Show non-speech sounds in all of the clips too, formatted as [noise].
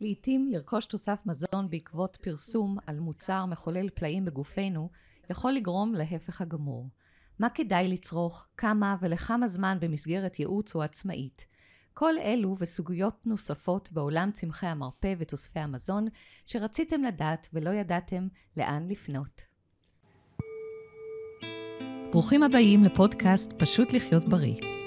לעתים לרכוש תוסף מזון בעקבות פרסום על מוצר מחולל פלאים בגופנו יכול לגרום להפך הגמור. מה כדאי לצרוך, כמה ולכמה זמן במסגרת ייעוץ או עצמאית. כל אלו וסוגיות נוספות בעולם צמחי המרפא ותוספי המזון שרציתם לדעת ולא ידעתם לאן לפנות. ברוכים הבאים לפודקאסט פשוט לחיות בריא.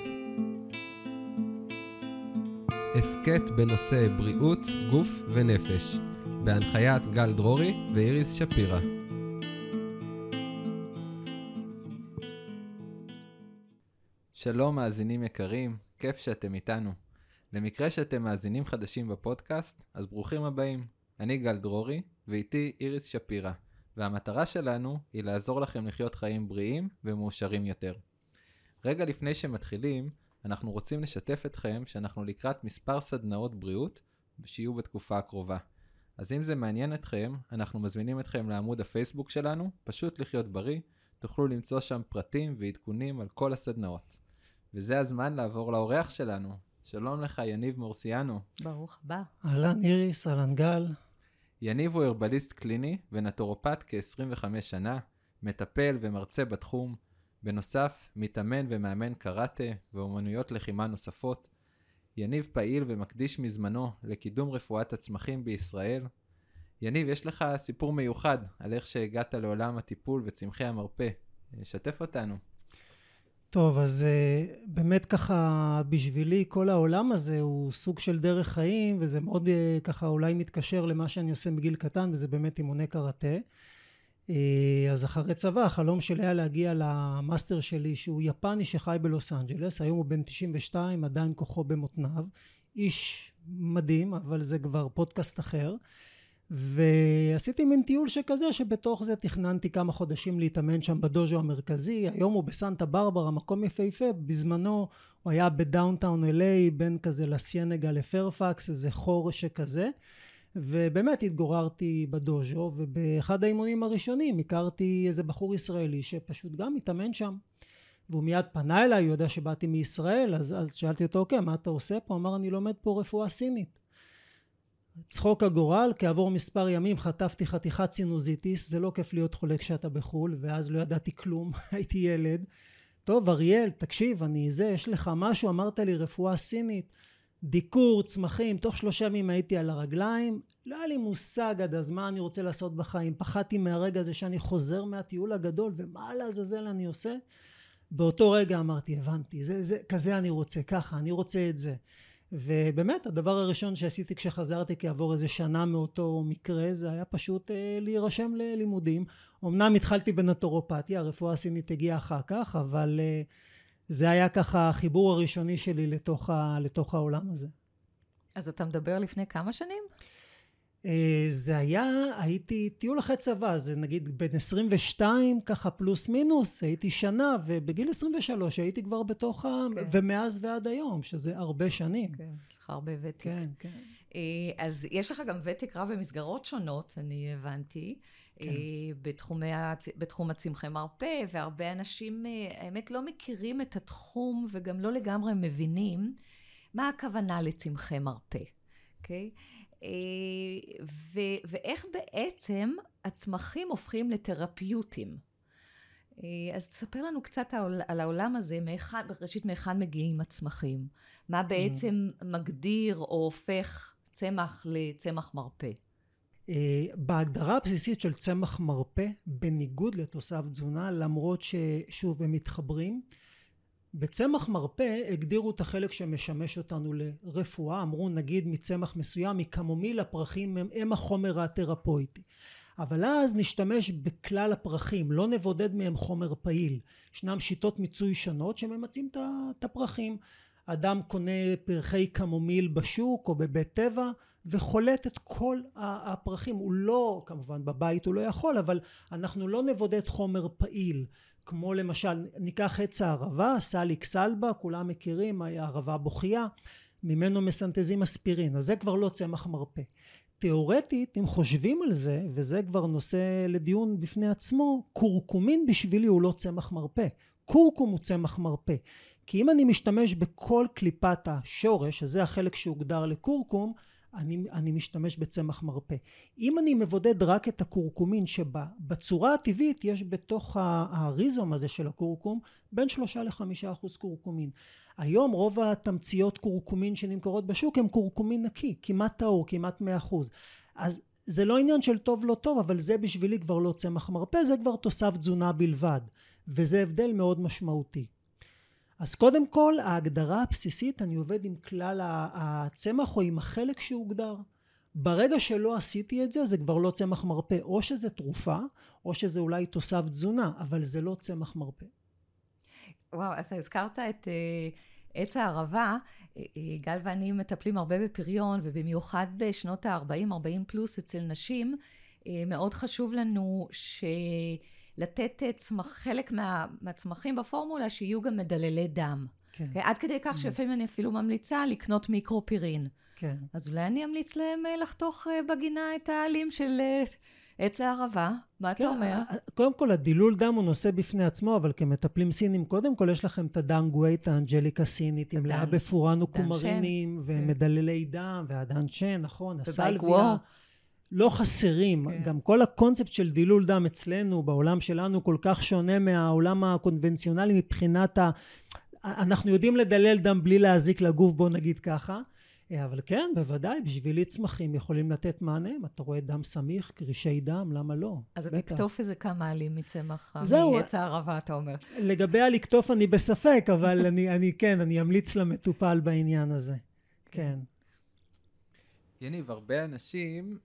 הסכת בנושא בריאות, גוף ונפש, בהנחיית גל דרורי ואיריס שפירא. שלום מאזינים יקרים, כיף שאתם איתנו. למקרה שאתם מאזינים חדשים בפודקאסט, אז ברוכים הבאים. אני גל דרורי, ואיתי איריס שפירא, והמטרה שלנו היא לעזור לכם לחיות חיים בריאים ומאושרים יותר. רגע לפני שמתחילים, אנחנו רוצים לשתף אתכם שאנחנו לקראת מספר סדנאות בריאות שיהיו בתקופה הקרובה. אז אם זה מעניין אתכם, אנחנו מזמינים אתכם לעמוד הפייסבוק שלנו, פשוט לחיות בריא, תוכלו למצוא שם פרטים ועדכונים על כל הסדנאות. וזה הזמן לעבור לאורח שלנו. שלום לך, יניב מורסיאנו. ברוך הבא. אהלן איריס, אהלן גל. יניב הוא הרבליסט קליני ונטורופט כ-25 שנה, מטפל ומרצה בתחום, בנוסף, מתאמן ומאמן קראטה ואומנויות לחימה נוספות. יניב פעיל ומקדיש מזמנו לקידום רפואת הצמחים בישראל. יניב, יש לך סיפור מיוחד על איך שהגעת לעולם הטיפול וצמחי המרפא. שתף אותנו. טוב, אז uh, באמת ככה, בשבילי כל העולם הזה הוא סוג של דרך חיים, וזה מאוד uh, ככה אולי מתקשר למה שאני עושה מגיל קטן, וזה באמת אימוני קראטה. אה, אז אחרי צבא החלום שלי היה להגיע ל master שלי שהוא יפני שחי בלוס אנג'לס. היום הוא בן 92 עדיין כוחו במותניו. איש מדהים אבל זה כבר פודקאסט אחר. ועשיתי מין טיול שכזה שבתוך זה תכננתי כמה חודשים להתאמן שם בדוז'ו המרכזי. היום הוא בסנטה ברברה מקום יפהפה. בזמנו הוא היה ב downtown LA בין כזה לה סיינגה לפיירפקס איזה חור שכזה ובאמת התגוררתי בדוז'ו ובאחד האימונים הראשונים הכרתי איזה בחור ישראלי שפשוט גם התאמן שם והוא מיד פנה אליי, הוא יודע שבאתי מישראל, אז, אז שאלתי אותו, אוקיי, מה אתה עושה פה? אמר, אני לומד פה רפואה סינית. צחוק הגורל, כעבור מספר ימים חטפתי חתיכת סינוזיטיס, זה לא כיף להיות חולה כשאתה בחו"ל, ואז לא ידעתי כלום, [laughs] הייתי ילד. טוב, אריאל, תקשיב, אני זה, יש לך משהו, אמרת לי רפואה סינית. דיקור, צמחים, תוך שלושה ימים הייתי על הרגליים, לא היה לי מושג עד אז מה אני רוצה לעשות בחיים, פחדתי מהרגע הזה שאני חוזר מהטיול הגדול ומה לעזאזל אני עושה. באותו רגע אמרתי, הבנתי, זה, זה, כזה אני רוצה, ככה, אני רוצה את זה. ובאמת הדבר הראשון שעשיתי כשחזרתי כעבור איזה שנה מאותו מקרה זה היה פשוט אה, להירשם ללימודים. אמנם התחלתי בנטורופתיה, הרפואה הסינית הגיעה אחר כך, אבל אה, זה היה ככה החיבור הראשוני שלי לתוך, ה, לתוך העולם הזה. אז אתה מדבר לפני כמה שנים? אה, זה היה, הייתי טיול אחרי צבא, זה נגיד בין 22 ככה פלוס מינוס, הייתי שנה, ובגיל 23 הייתי כבר בתוך ה... כן. ומאז ועד היום, שזה הרבה שנים. כן, יש לך הרבה ותק. כן, כן. אה, אז יש לך גם ותק רב במסגרות שונות, אני הבנתי. כן. אה, בתחומי, בתחום הצמחי מרפא, והרבה אנשים, אה, האמת, לא מכירים את התחום וגם לא לגמרי מבינים מה הכוונה לצמחי מרפא, אוקיי? Okay? ו- ואיך בעצם הצמחים הופכים לתרפיוטים. אז תספר לנו קצת על העולם הזה, מאחד, ראשית מהיכן מגיעים הצמחים. מה בעצם mm. מגדיר או הופך צמח לצמח מרפא. אה, בהגדרה הבסיסית של צמח מרפא, בניגוד לתוסף תזונה, למרות ששוב הם מתחברים, בצמח מרפא הגדירו את החלק שמשמש אותנו לרפואה, אמרו נגיד מצמח מסוים, מקמומיל הפרחים הם, הם החומר התרפויטי. אבל אז נשתמש בכלל הפרחים, לא נבודד מהם חומר פעיל. ישנם שיטות מיצוי שונות שממצים את הפרחים. אדם קונה פרחי קמומיל בשוק או בבית טבע וחולט את כל הפרחים. הוא לא כמובן בבית הוא לא יכול אבל אנחנו לא נבודד חומר פעיל. כמו למשל ניקח עץ הערבה סליק סלבה כולם מכירים הערבה בוכייה. ממנו מסנטזים אספירין אז זה כבר לא צמח מרפא. תאורטית אם חושבים על זה וזה כבר נושא לדיון בפני עצמו קורקומין בשבילי הוא לא צמח מרפא. קורקום הוא צמח מרפא כי אם אני משתמש בכל קליפת השורש, שזה החלק שהוגדר לקורקום, אני, אני משתמש בצמח מרפא. אם אני מבודד רק את הקורקומין שבצורה הטבעית יש בתוך הריזום הזה של הקורקום בין שלושה לחמישה אחוז קורקומין. היום רוב התמציות קורקומין שנמכרות בשוק הם קורקומין נקי, כמעט טהור, כמעט מאה אחוז. אז זה לא עניין של טוב לא טוב, אבל זה בשבילי כבר לא צמח מרפא, זה כבר תוסף תזונה בלבד, וזה הבדל מאוד משמעותי. אז קודם כל ההגדרה הבסיסית אני עובד עם כלל הצמח או עם החלק שהוגדר. ברגע שלא עשיתי את זה זה כבר לא צמח מרפא או שזה תרופה או שזה אולי תוסף תזונה אבל זה לא צמח מרפא. וואו אתה הזכרת את uh, עץ הערבה אה, אה, גל ואני מטפלים הרבה בפריון ובמיוחד בשנות ה-40 40 פלוס אצל נשים מאוד חשוב לנו ש... לתת אה, צמח, חלק מה, מהצמחים בפורמולה שיהיו גם מדללי דם. כן. Okay, עד כדי כך mm. שלפעמים אני אפילו ממליצה לקנות מיקרופירין. כן. אז אולי אני אמליץ להם אה, לחתוך אה, בגינה את העלים של עץ הערבה. מה כן, אתה אומר? קודם כל, הדילול דם הוא נושא בפני עצמו, אבל כמטפלים סינים, קודם כל יש לכם את הדן גווי, את האנג'ליקה סינית, עם לאה בפורנו קומרינים, ומדללי דם, והדן שן, נכון, הסלוויה. לא חסרים. כן. גם כל הקונספט של דילול דם אצלנו, בעולם שלנו, כל כך שונה מהעולם הקונבנציונלי מבחינת ה... אנחנו יודעים לדלל דם בלי להזיק לגוף, בוא נגיד ככה. אבל כן, בוודאי, בשבילי צמחים יכולים לתת מענה. אם אתה רואה דם סמיך, קרישי דם, למה לא? אז אתה תקטוף איזה כמה עלים מצמח, זהו. מעץ הערבה, אתה אומר. לגבי הלקטוף אני בספק, אבל אני, אני כן, אני אמליץ למטופל בעניין הזה. כן. יניב, הרבה אנשים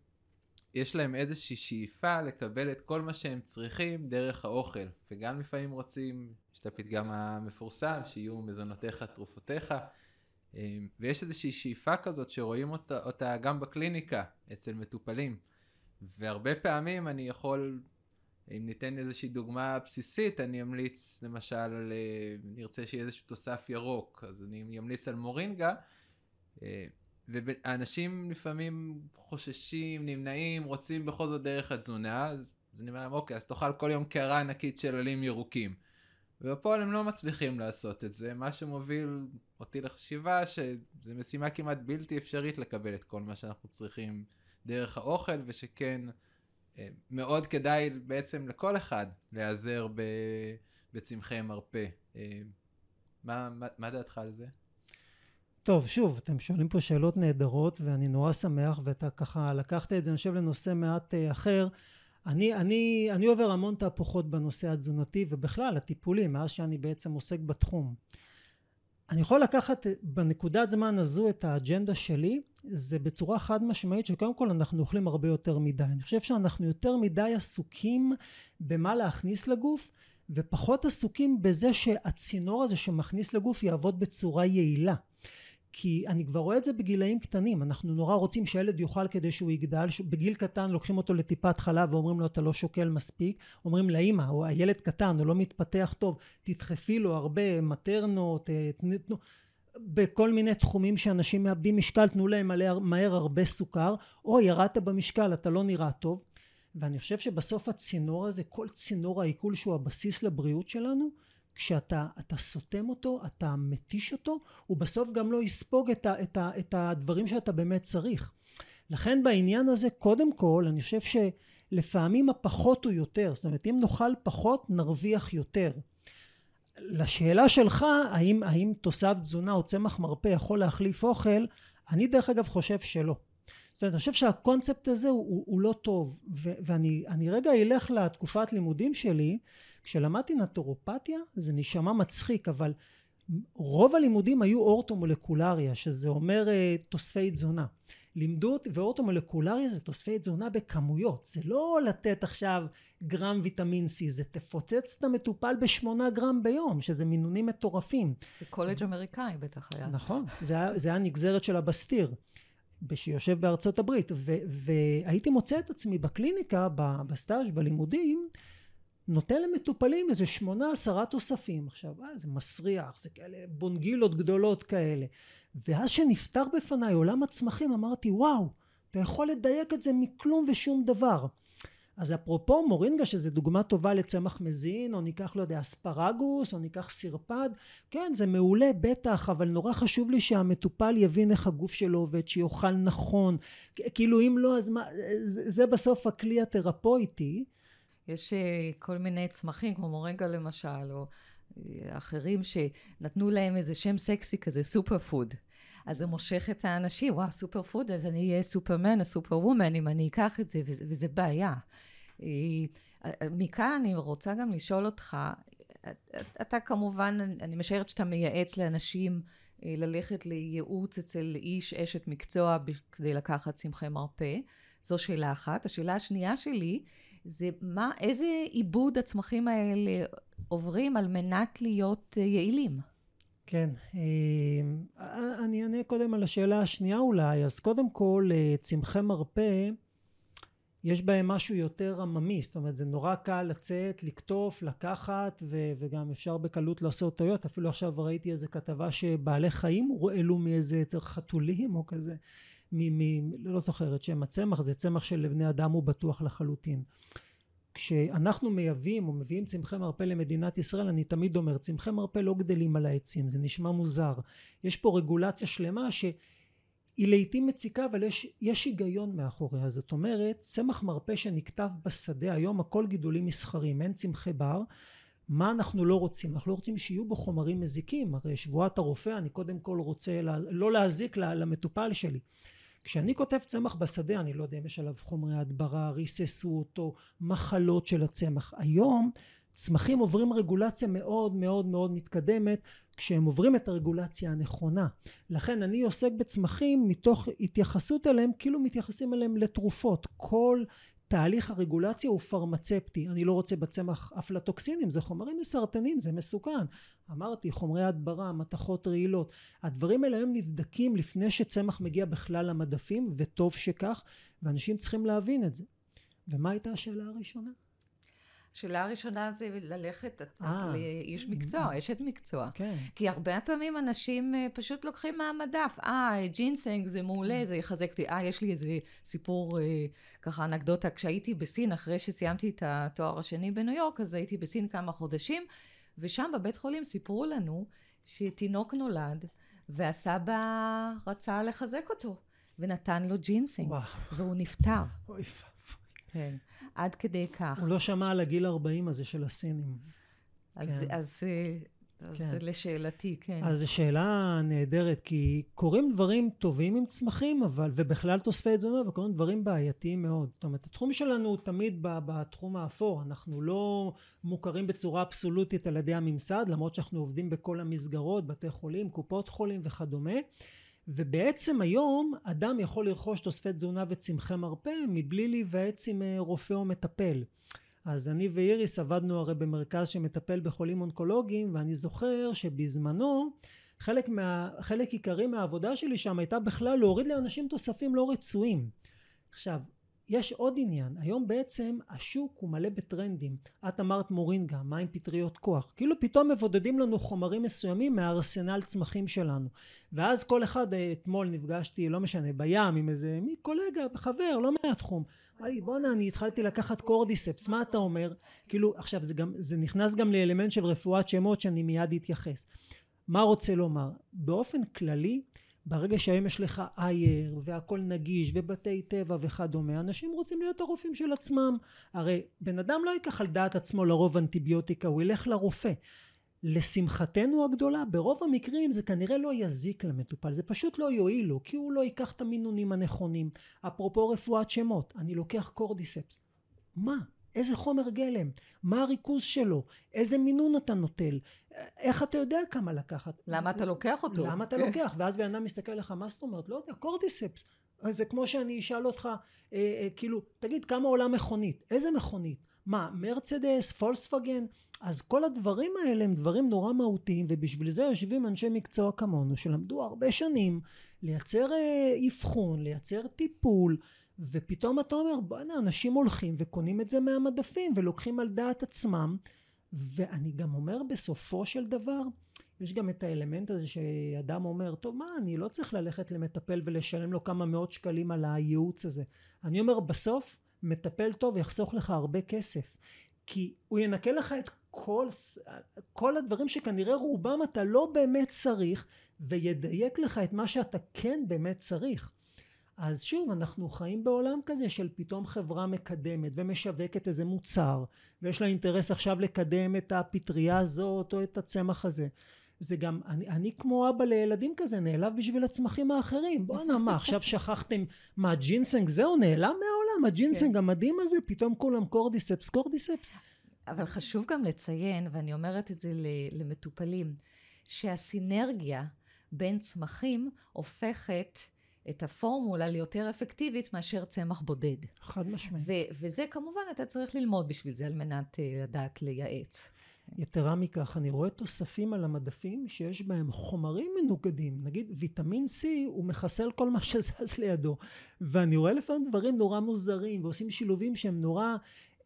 יש להם איזושהי שאיפה לקבל את כל מה שהם צריכים דרך האוכל, וגם לפעמים רוצים, יש את הפתגם המפורסם, שיהיו מזונותיך תרופותיך, אמ, ויש איזושהי שאיפה כזאת שרואים אותה, אותה גם בקליניקה אצל מטופלים, והרבה פעמים אני יכול, אם ניתן איזושהי דוגמה בסיסית, אני אמליץ למשל על, אה, נרצה שיהיה איזשהו תוסף ירוק, אז אני אמליץ על מורינגה, אה, ואנשים לפעמים חוששים, נמנעים, רוצים בכל זאת דרך התזונה, אז אני אומר להם, אוקיי, אז תאכל כל יום קערה ענקית של עלים ירוקים. ובפועל הם לא מצליחים לעשות את זה, מה שמוביל אותי לחשיבה שזו משימה כמעט בלתי אפשרית לקבל את כל מה שאנחנו צריכים דרך האוכל, ושכן אה, מאוד כדאי בעצם לכל אחד להיעזר בצמחי מרפא. אה, מה, מה, מה דעתך על זה? טוב, שוב, אתם שואלים פה שאלות נהדרות ואני נורא שמח ואתה ככה לקחת את זה, אני חושב, לנושא מעט אה, אחר. אני, אני, אני עובר המון תהפוכות בנושא התזונתי ובכלל הטיפולי מאז שאני בעצם עוסק בתחום. אני יכול לקחת בנקודת זמן הזו את האג'נדה שלי זה בצורה חד משמעית שקודם כל אנחנו אוכלים הרבה יותר מדי אני חושב שאנחנו יותר מדי עסוקים במה להכניס לגוף ופחות עסוקים בזה שהצינור הזה שמכניס לגוף יעבוד בצורה יעילה כי אני כבר רואה את זה בגילאים קטנים. אנחנו נורא רוצים שהילד יאכל כדי שהוא יגדל בגיל קטן לוקחים אותו לטיפת חלב ואומרים לו אתה לא שוקל מספיק. אומרים לאמא או הילד קטן הוא לא מתפתח טוב תדחפי לו הרבה מטרנות אה, תנו בכל מיני תחומים שאנשים מאבדים משקל תנו להם מהר הרבה סוכר. או ירדת במשקל אתה לא נראה טוב. ואני חושב שבסוף הצינור הזה כל צינור העיכול שהוא הבסיס לבריאות שלנו כשאתה אתה סותם אותו, אתה מתיש אותו, הוא בסוף גם לא יספוג את, ה, את, ה, את הדברים שאתה באמת צריך. לכן בעניין הזה קודם כל אני חושב שלפעמים הפחות הוא יותר, זאת אומרת אם נאכל פחות נרוויח יותר. לשאלה שלך האם, האם תוסף תזונה או צמח מרפא יכול להחליף אוכל, אני דרך אגב חושב שלא. זאת אומרת, אני חושב שהקונספט הזה הוא, הוא, הוא לא טוב, ו, ואני רגע אלך לתקופת לימודים שלי, כשלמדתי נטורופתיה זה נשמע מצחיק אבל רוב הלימודים היו אורטומולקולריה שזה אומר uh, תוספי תזונה. לימדו אותי ואורטומולקולריה זה תוספי תזונה בכמויות. זה לא לתת עכשיו גרם ויטמין C זה תפוצץ את המטופל בשמונה גרם ביום שזה מינונים מטורפים. זה קולג' אמריקאי בטח היה. נכון זה היה, זה היה נגזרת של הבסטיר שיושב בארצות הברית. ו, והייתי מוצא את עצמי בקליניקה בסטאז' בלימודים נותן למטופלים איזה שמונה עשרה תוספים. עכשיו אה, זה מסריח זה כאלה בונגילות גדולות כאלה. ואז שנפתח בפניי עולם הצמחים אמרתי וואו אתה יכול לדייק את זה מכלום ושום דבר. אז אפרופו מורינגה שזה דוגמה טובה לצמח מזין או ניקח לא יודע אספרגוס או ניקח סרפד כן זה מעולה בטח אבל נורא חשוב לי שהמטופל יבין איך הגוף שלו עובד שיאכל נכון. כאילו אם לא אז מה זה, זה בסוף הכלי התרפויטי יש אה, כל מיני צמחים כמו מורינגה למשל או אה, אחרים שנתנו להם איזה שם סקסי כזה super food אז זה מושך את האנשים, וואו, super food, אז אני אהיה סופרמן או superwoman אם אני אקח את זה, וזה, וזה בעיה. אה, מכאן אני רוצה גם לשאול אותך, אתה כמובן, אני משערת שאתה מייעץ לאנשים ללכת לייעוץ אצל איש אשת מקצוע כדי לקחת צמחי מרפא. זו שאלה אחת. השאלה השנייה שלי זה מה, איזה עיבוד הצמחים האלה עוברים על מנת להיות אה, יעילים? כן, אני אענה קודם על השאלה השנייה אולי. אז קודם כל, צמחי מרפא יש בהם משהו יותר עממי, זאת אומרת זה נורא קל לצאת, לקטוף, לקחת ו- וגם אפשר בקלות לעשות טעויות, אפילו עכשיו ראיתי איזה כתבה שבעלי חיים העלו מאיזה חתולים או כזה, מ- מ- לא זוכר את שם הצמח, זה צמח שלבני אדם הוא בטוח לחלוטין. כשאנחנו מייבאים או מביאים צמחי מרפא למדינת ישראל אני תמיד אומר צמחי מרפא לא גדלים על העצים זה נשמע מוזר. יש פה רגולציה שלמה ש... היא לעיתים מציקה אבל יש, יש היגיון מאחוריה. זאת אומרת צמח מרפא שנכתב בשדה היום הכל גידולים מסחריים אין צמחי בר מה אנחנו לא רוצים? אנחנו לא רוצים שיהיו בו חומרים מזיקים. הרי שבועת הרופא אני קודם כל רוצה לא להזיק למטופל שלי כשאני כותב צמח בשדה אני לא יודע אם יש עליו חומרי הדברה ריססו אותו מחלות של הצמח היום צמחים עוברים רגולציה מאוד מאוד מאוד מתקדמת כשהם עוברים את הרגולציה הנכונה. לכן אני עוסק בצמחים מתוך התייחסות אליהם כאילו מתייחסים אליהם לתרופות. כל תהליך הרגולציה הוא פרמצפטי. אני לא רוצה בצמח אפלטוקסינים, זה חומרים מסרטנים, זה מסוכן. אמרתי, חומרי הדברה, מתכות רעילות. הדברים האלה היום נבדקים לפני שצמח מגיע בכלל למדפים, וטוב שכך, ואנשים צריכים להבין את זה. ומה הייתה השאלה הראשונה? השאלה הראשונה זה ללכת אה. לאיש מקצוע, אשת מקצוע. כן. כי הרבה פעמים אנשים אה, פשוט לוקחים מהמדף, אה, ג'ינסנג זה מעולה, זה יחזק אותי. אה, יש לי איזה סיפור, אה, ככה אנקדוטה, כשהייתי בסין, אחרי שסיימתי את התואר השני בניו יורק, אז הייתי בסין כמה חודשים, ושם בבית חולים סיפרו לנו שתינוק נולד, והסבא רצה לחזק אותו, ונתן לו ג'ינסנג, והוא נפטר. אוי כן. עד כדי כך. הוא לא שמע על הגיל 40 הזה של הסינים. אז, כן. אז, אז כן. לשאלתי, כן. אז זו שאלה נהדרת, כי קורים דברים טובים עם צמחים, אבל, ובכלל תוספי תזונה, וקורים דברים בעייתיים מאוד. זאת אומרת, התחום שלנו הוא תמיד בתחום האפור. אנחנו לא מוכרים בצורה אבסולוטית על ידי הממסד, למרות שאנחנו עובדים בכל המסגרות, בתי חולים, קופות חולים וכדומה. ובעצם היום אדם יכול לרכוש תוספי תזונה וצמחי מרפא מבלי להיוועץ עם אה, רופא או מטפל. אז אני ואיריס עבדנו הרי במרכז שמטפל בחולים אונקולוגיים ואני זוכר שבזמנו חלק, מה, חלק עיקרי מהעבודה שלי שם הייתה בכלל להוריד לאנשים תוספים לא רצויים. עכשיו יש עוד עניין, היום בעצם השוק הוא מלא בטרנדים. את אמרת מורינגה, מה עם פטריות כוח? כאילו פתאום מבודדים לנו חומרים מסוימים מהארסנל צמחים שלנו. ואז כל אחד, אה, אתמול נפגשתי, לא משנה, בים עם איזה מי קולגה, חבר, לא מהתחום. אמר לי, בואנה, אני התחלתי לקחת קורדיספס, מה אתה אומר? כאילו, עכשיו זה גם, זה נכנס גם לאלמנט של רפואת שמות שאני מיד אתייחס. מה רוצה לומר? באופן כללי, ברגע שהיום יש לך אייר והכל נגיש ובתי טבע וכדומה אנשים רוצים להיות הרופאים של עצמם. הרי בן אדם לא ייקח על דעת עצמו לרוב אנטיביוטיקה הוא ילך לרופא. לשמחתנו הגדולה ברוב המקרים זה כנראה לא יזיק למטופל זה פשוט לא יועיל לו כי הוא לא ייקח את המינונים הנכונים. אפרופו רפואת שמות אני לוקח קורדיספס. מה איזה חומר גלם, מה הריכוז שלו, איזה מינון אתה נוטל, איך אתה יודע כמה לקחת. למה אתה לוקח אותו? למה אתה לוקח? ואז בן אדם מסתכל לך, מה זאת אומרת? לא יודע, קורדיספס. זה כמו שאני אשאל אותך, אה, אה, כאילו, תגיד, כמה עולה מכונית? איזה מכונית? מה, מרצדס, פולסווגן? אז כל הדברים האלה הם דברים נורא מהותיים, ובשביל זה יושבים אנשי מקצוע כמונו, שלמדו הרבה שנים לייצר אה, אבחון, לייצר טיפול. ופתאום אתה אומר בואנה אנשים הולכים וקונים את זה מהמדפים ולוקחים על דעת עצמם ואני גם אומר בסופו של דבר יש גם את האלמנט הזה שאדם אומר טוב מה אני לא צריך ללכת למטפל ולשלם לו כמה מאות שקלים על הייעוץ הזה אני אומר בסוף מטפל טוב יחסוך לך הרבה כסף. כי הוא ינקה לך את כל, כל הדברים שכנראה רובם אתה לא באמת צריך, וידייק לך את מה שאתה כן באמת צריך. אז שוב אנחנו חיים בעולם כזה של פתאום חברה מקדמת ומשווקת איזה מוצר ויש לה אינטרס עכשיו לקדם את הפטריה הזאת או את הצמח הזה. זה גם אני, אני כמו אבא לילדים כזה נעלב בשביל הצמחים האחרים. בואנה מה עכשיו [laughs] שכחתם מה ג'ינסנג? זהו נעלם מהעולם הג'ינסנג כן. המדהים הזה פתאום כולם קורדיספס קורדיספס. אבל חשוב גם לציין ואני אומרת את זה למטופלים שהסינרגיה בין צמחים הופכת את הפורמולה ליותר אפקטיבית מאשר צמח בודד. חד משמעית. וזה כמובן אתה צריך ללמוד בשביל זה על מנת uh, לדעת לייעץ. יתרה מכך, אני רואה תוספים על המדפים שיש בהם חומרים מנוגדים. נגיד ויטמין C הוא מחסל כל מה שזז לידו. ואני רואה לפעמים דברים נורא מוזרים ועושים שילובים שהם נורא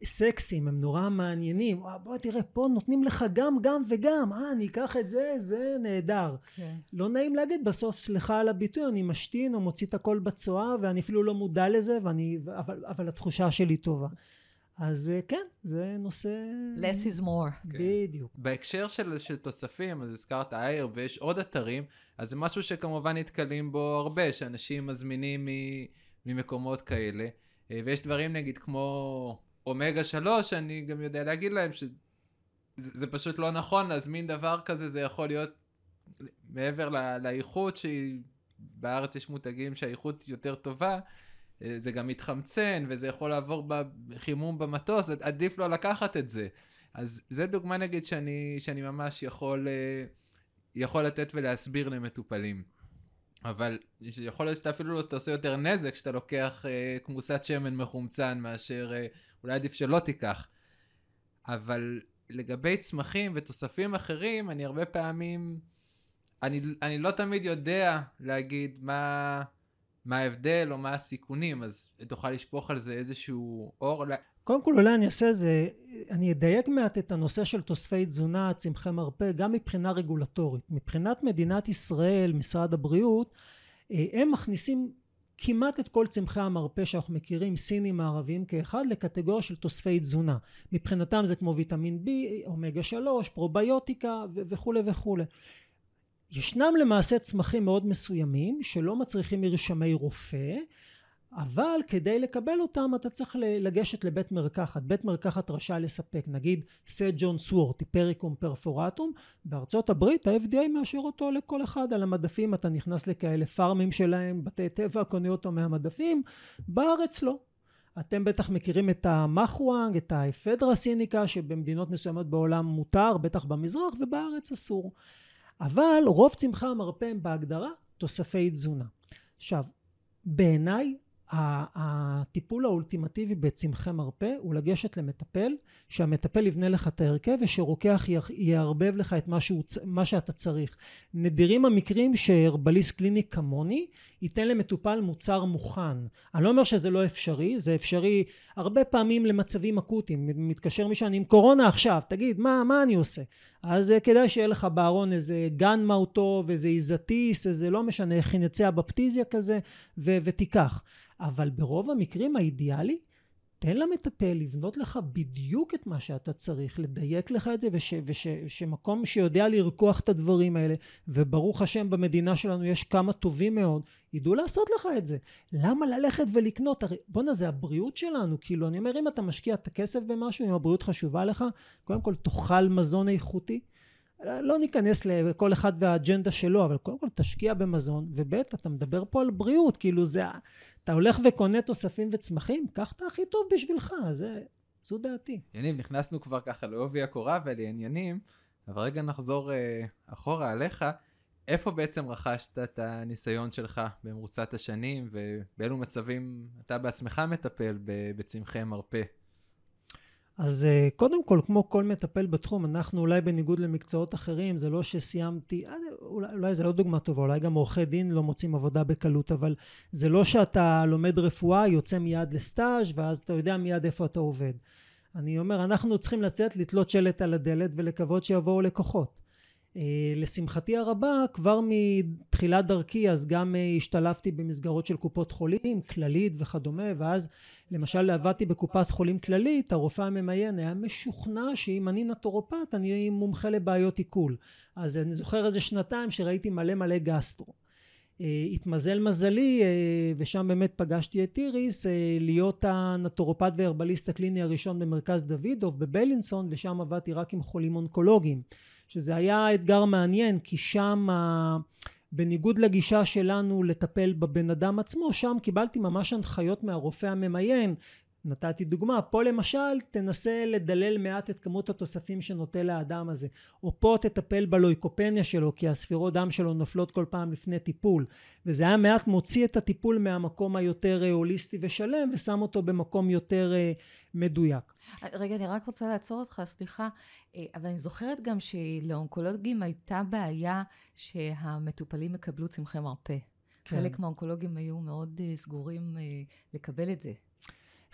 סקסים, הם נורא מעניינים, אה, בוא תראה פה נותנים לך גם גם וגם, אה אני אקח את זה, זה נהדר. כן. לא נעים להגיד בסוף סליחה על הביטוי, אני משתין או מוציא את הכל בצואה ואני אפילו לא מודע לזה, ואני, אבל, אבל התחושה שלי טובה. אז אה, כן, זה נושא... less is more. כן. בדיוק. בהקשר של, של תוספים, אז הזכרת אייר ויש עוד אתרים, אז זה משהו שכמובן נתקלים בו הרבה, שאנשים מזמינים ממקומות כאלה, אה, ויש דברים נגיד כמו... אומגה 3, אני גם יודע להגיד להם שזה פשוט לא נכון להזמין דבר כזה, זה יכול להיות מעבר לאיכות שהיא, בארץ יש מותגים שהאיכות יותר טובה, אה, זה גם מתחמצן וזה יכול לעבור בחימום במטוס, עדיף לא לקחת את זה. אז זה דוגמה נגיד שאני, שאני ממש יכול, אה, יכול לתת ולהסביר למטופלים. אבל יכול להיות שאתה אפילו לא תעשה יותר נזק כשאתה לוקח אה, כמוסת שמן מחומצן מאשר אולי עדיף שלא תיקח. אבל לגבי צמחים ותוספים אחרים, אני הרבה פעמים, אני, אני לא תמיד יודע להגיד מה, מה ההבדל או מה הסיכונים, אז תוכל לשפוך על זה איזשהו אור. קודם כל אולי אני אעשה זה, אני אדייק מעט את הנושא של תוספי תזונה, צמחי מרפא, גם מבחינה רגולטורית. מבחינת מדינת ישראל, משרד הבריאות, אה, הם מכניסים כמעט את כל צמחי המרפא שאנחנו מכירים, סינים מערביים כאחד, לקטגוריה של תוספי תזונה. מבחינתם זה כמו ויטמין B, אומגה 3, פרוביוטיקה וכולי וכולי. ישנם למעשה צמחים מאוד מסוימים שלא מצריכים מרשמי רופא אבל כדי לקבל אותם אתה צריך לגשת לבית מרקחת. בית מרקחת רשאי לספק נגיד סג'ון סוורט, היפריקום פרפורטום, בארצות הברית ה-FDA מאשר אותו לכל אחד על המדפים, אתה נכנס לכאלה פארמים שלהם, בתי טבע, קונה אותו מהמדפים, בארץ לא. אתם בטח מכירים את המחואנג, את האפדרה סיניקה שבמדינות מסוימות בעולם מותר, בטח במזרח, ובארץ אסור. אבל רוב צמחי המרפא הם בהגדרה תוספי תזונה. עכשיו, בעיניי הטיפול האולטימטיבי בצמחי מרפא הוא לגשת למטפל, שהמטפל יבנה לך את ההרכב ושרוקח יערבב לך את מה, שהוא, מה שאתה צריך. נדירים המקרים שהרבליסט קליני כמוני ייתן למטופל מוצר מוכן. אני לא אומר שזה לא אפשרי, זה אפשרי הרבה פעמים למצבים אקוטיים. מתקשר מישהו, אני עם קורונה עכשיו, תגיד, מה, מה אני עושה? אז אה, כדאי שיהיה לך בארון איזה גן מאוטוב, איזה איזטיס, איזה לא משנה, חינציה בפטיזיה כזה, ו- ותיקח. אבל ברוב המקרים האידיאלי, תן למטפל לבנות לך בדיוק את מה שאתה צריך, לדייק לך את זה, ושמקום וש, שיודע לרקוח את הדברים האלה, וברוך השם במדינה שלנו יש כמה טובים מאוד, ידעו לעשות לך את זה. למה ללכת ולקנות? הרי בואנה זה הבריאות שלנו, כאילו אני אומר אם אתה משקיע את הכסף במשהו, אם הבריאות חשובה לך, קודם כל תאכל מזון איכותי. לא ניכנס לכל אחד והאג'נדה שלו, אבל קודם כל תשקיע במזון, וב' אתה מדבר פה על בריאות, כאילו זה, אתה הולך וקונה תוספים וצמחים, קח את הכי טוב בשבילך, זה, זו דעתי. יניב, נכנסנו כבר ככה לעובי הקורה ולעניינים, אבל רגע נחזור אה, אחורה עליך. איפה בעצם רכשת את הניסיון שלך במרוצת השנים, ובאילו מצבים אתה בעצמך מטפל בצמחי מרפא? אז אה, קודם כל, כמו כל מטפל בתחום, אנחנו אולי בניגוד למקצועות אחרים, זה לא שסיימתי, אה, אולי, אולי זה לא דוגמה טובה, אולי גם עורכי דין לא מוצאים עבודה בקלות, אבל זה לא שאתה לומד רפואה, יוצא מיד לסטאז' ואז אתה יודע מיד איפה אתה עובד. אני אומר, אנחנו צריכים לצאת, לתלות שלט על הדלת ולקוות שיבואו לקוחות. לשמחתי הרבה, כבר מתחילת דרכי, אז גם השתלבתי במסגרות של קופות חולים, כללית וכדומה, ואז למשל עבדתי בקופת חולים כללית, הרופא הממיין היה משוכנע שאם אני נטורופט, אני מומחה לבעיות עיכול. אז אני זוכר איזה שנתיים שראיתי מלא מלא גסטרו. אה, התמזל מזלי אה, ושם באמת פגשתי את איריס אה, להיות הנטורופט והרבליסט הקליני הראשון במרכז דוידוב בבלינסון ושם עבדתי רק עם חולים אונקולוגיים שזה היה אתגר מעניין כי שם בניגוד לגישה שלנו לטפל בבן אדם עצמו שם קיבלתי ממש הנחיות מהרופא הממיין נתתי דוגמה, פה למשל תנסה לדלל מעט את כמות התוספים שנוטל האדם הזה, או פה תטפל בלויקופניה שלו כי הספירות דם שלו נופלות כל פעם לפני טיפול, וזה היה מעט מוציא את הטיפול מהמקום היותר אה, הוליסטי ושלם ושם אותו במקום יותר אה, מדויק. רגע, אני רק רוצה לעצור אותך, סליחה, אה, אבל אני זוכרת גם שלאונקולוגים הייתה בעיה שהמטופלים יקבלו צמחי מרפא. כן. חלק מהאונקולוגים היו מאוד סגורים לקבל את זה.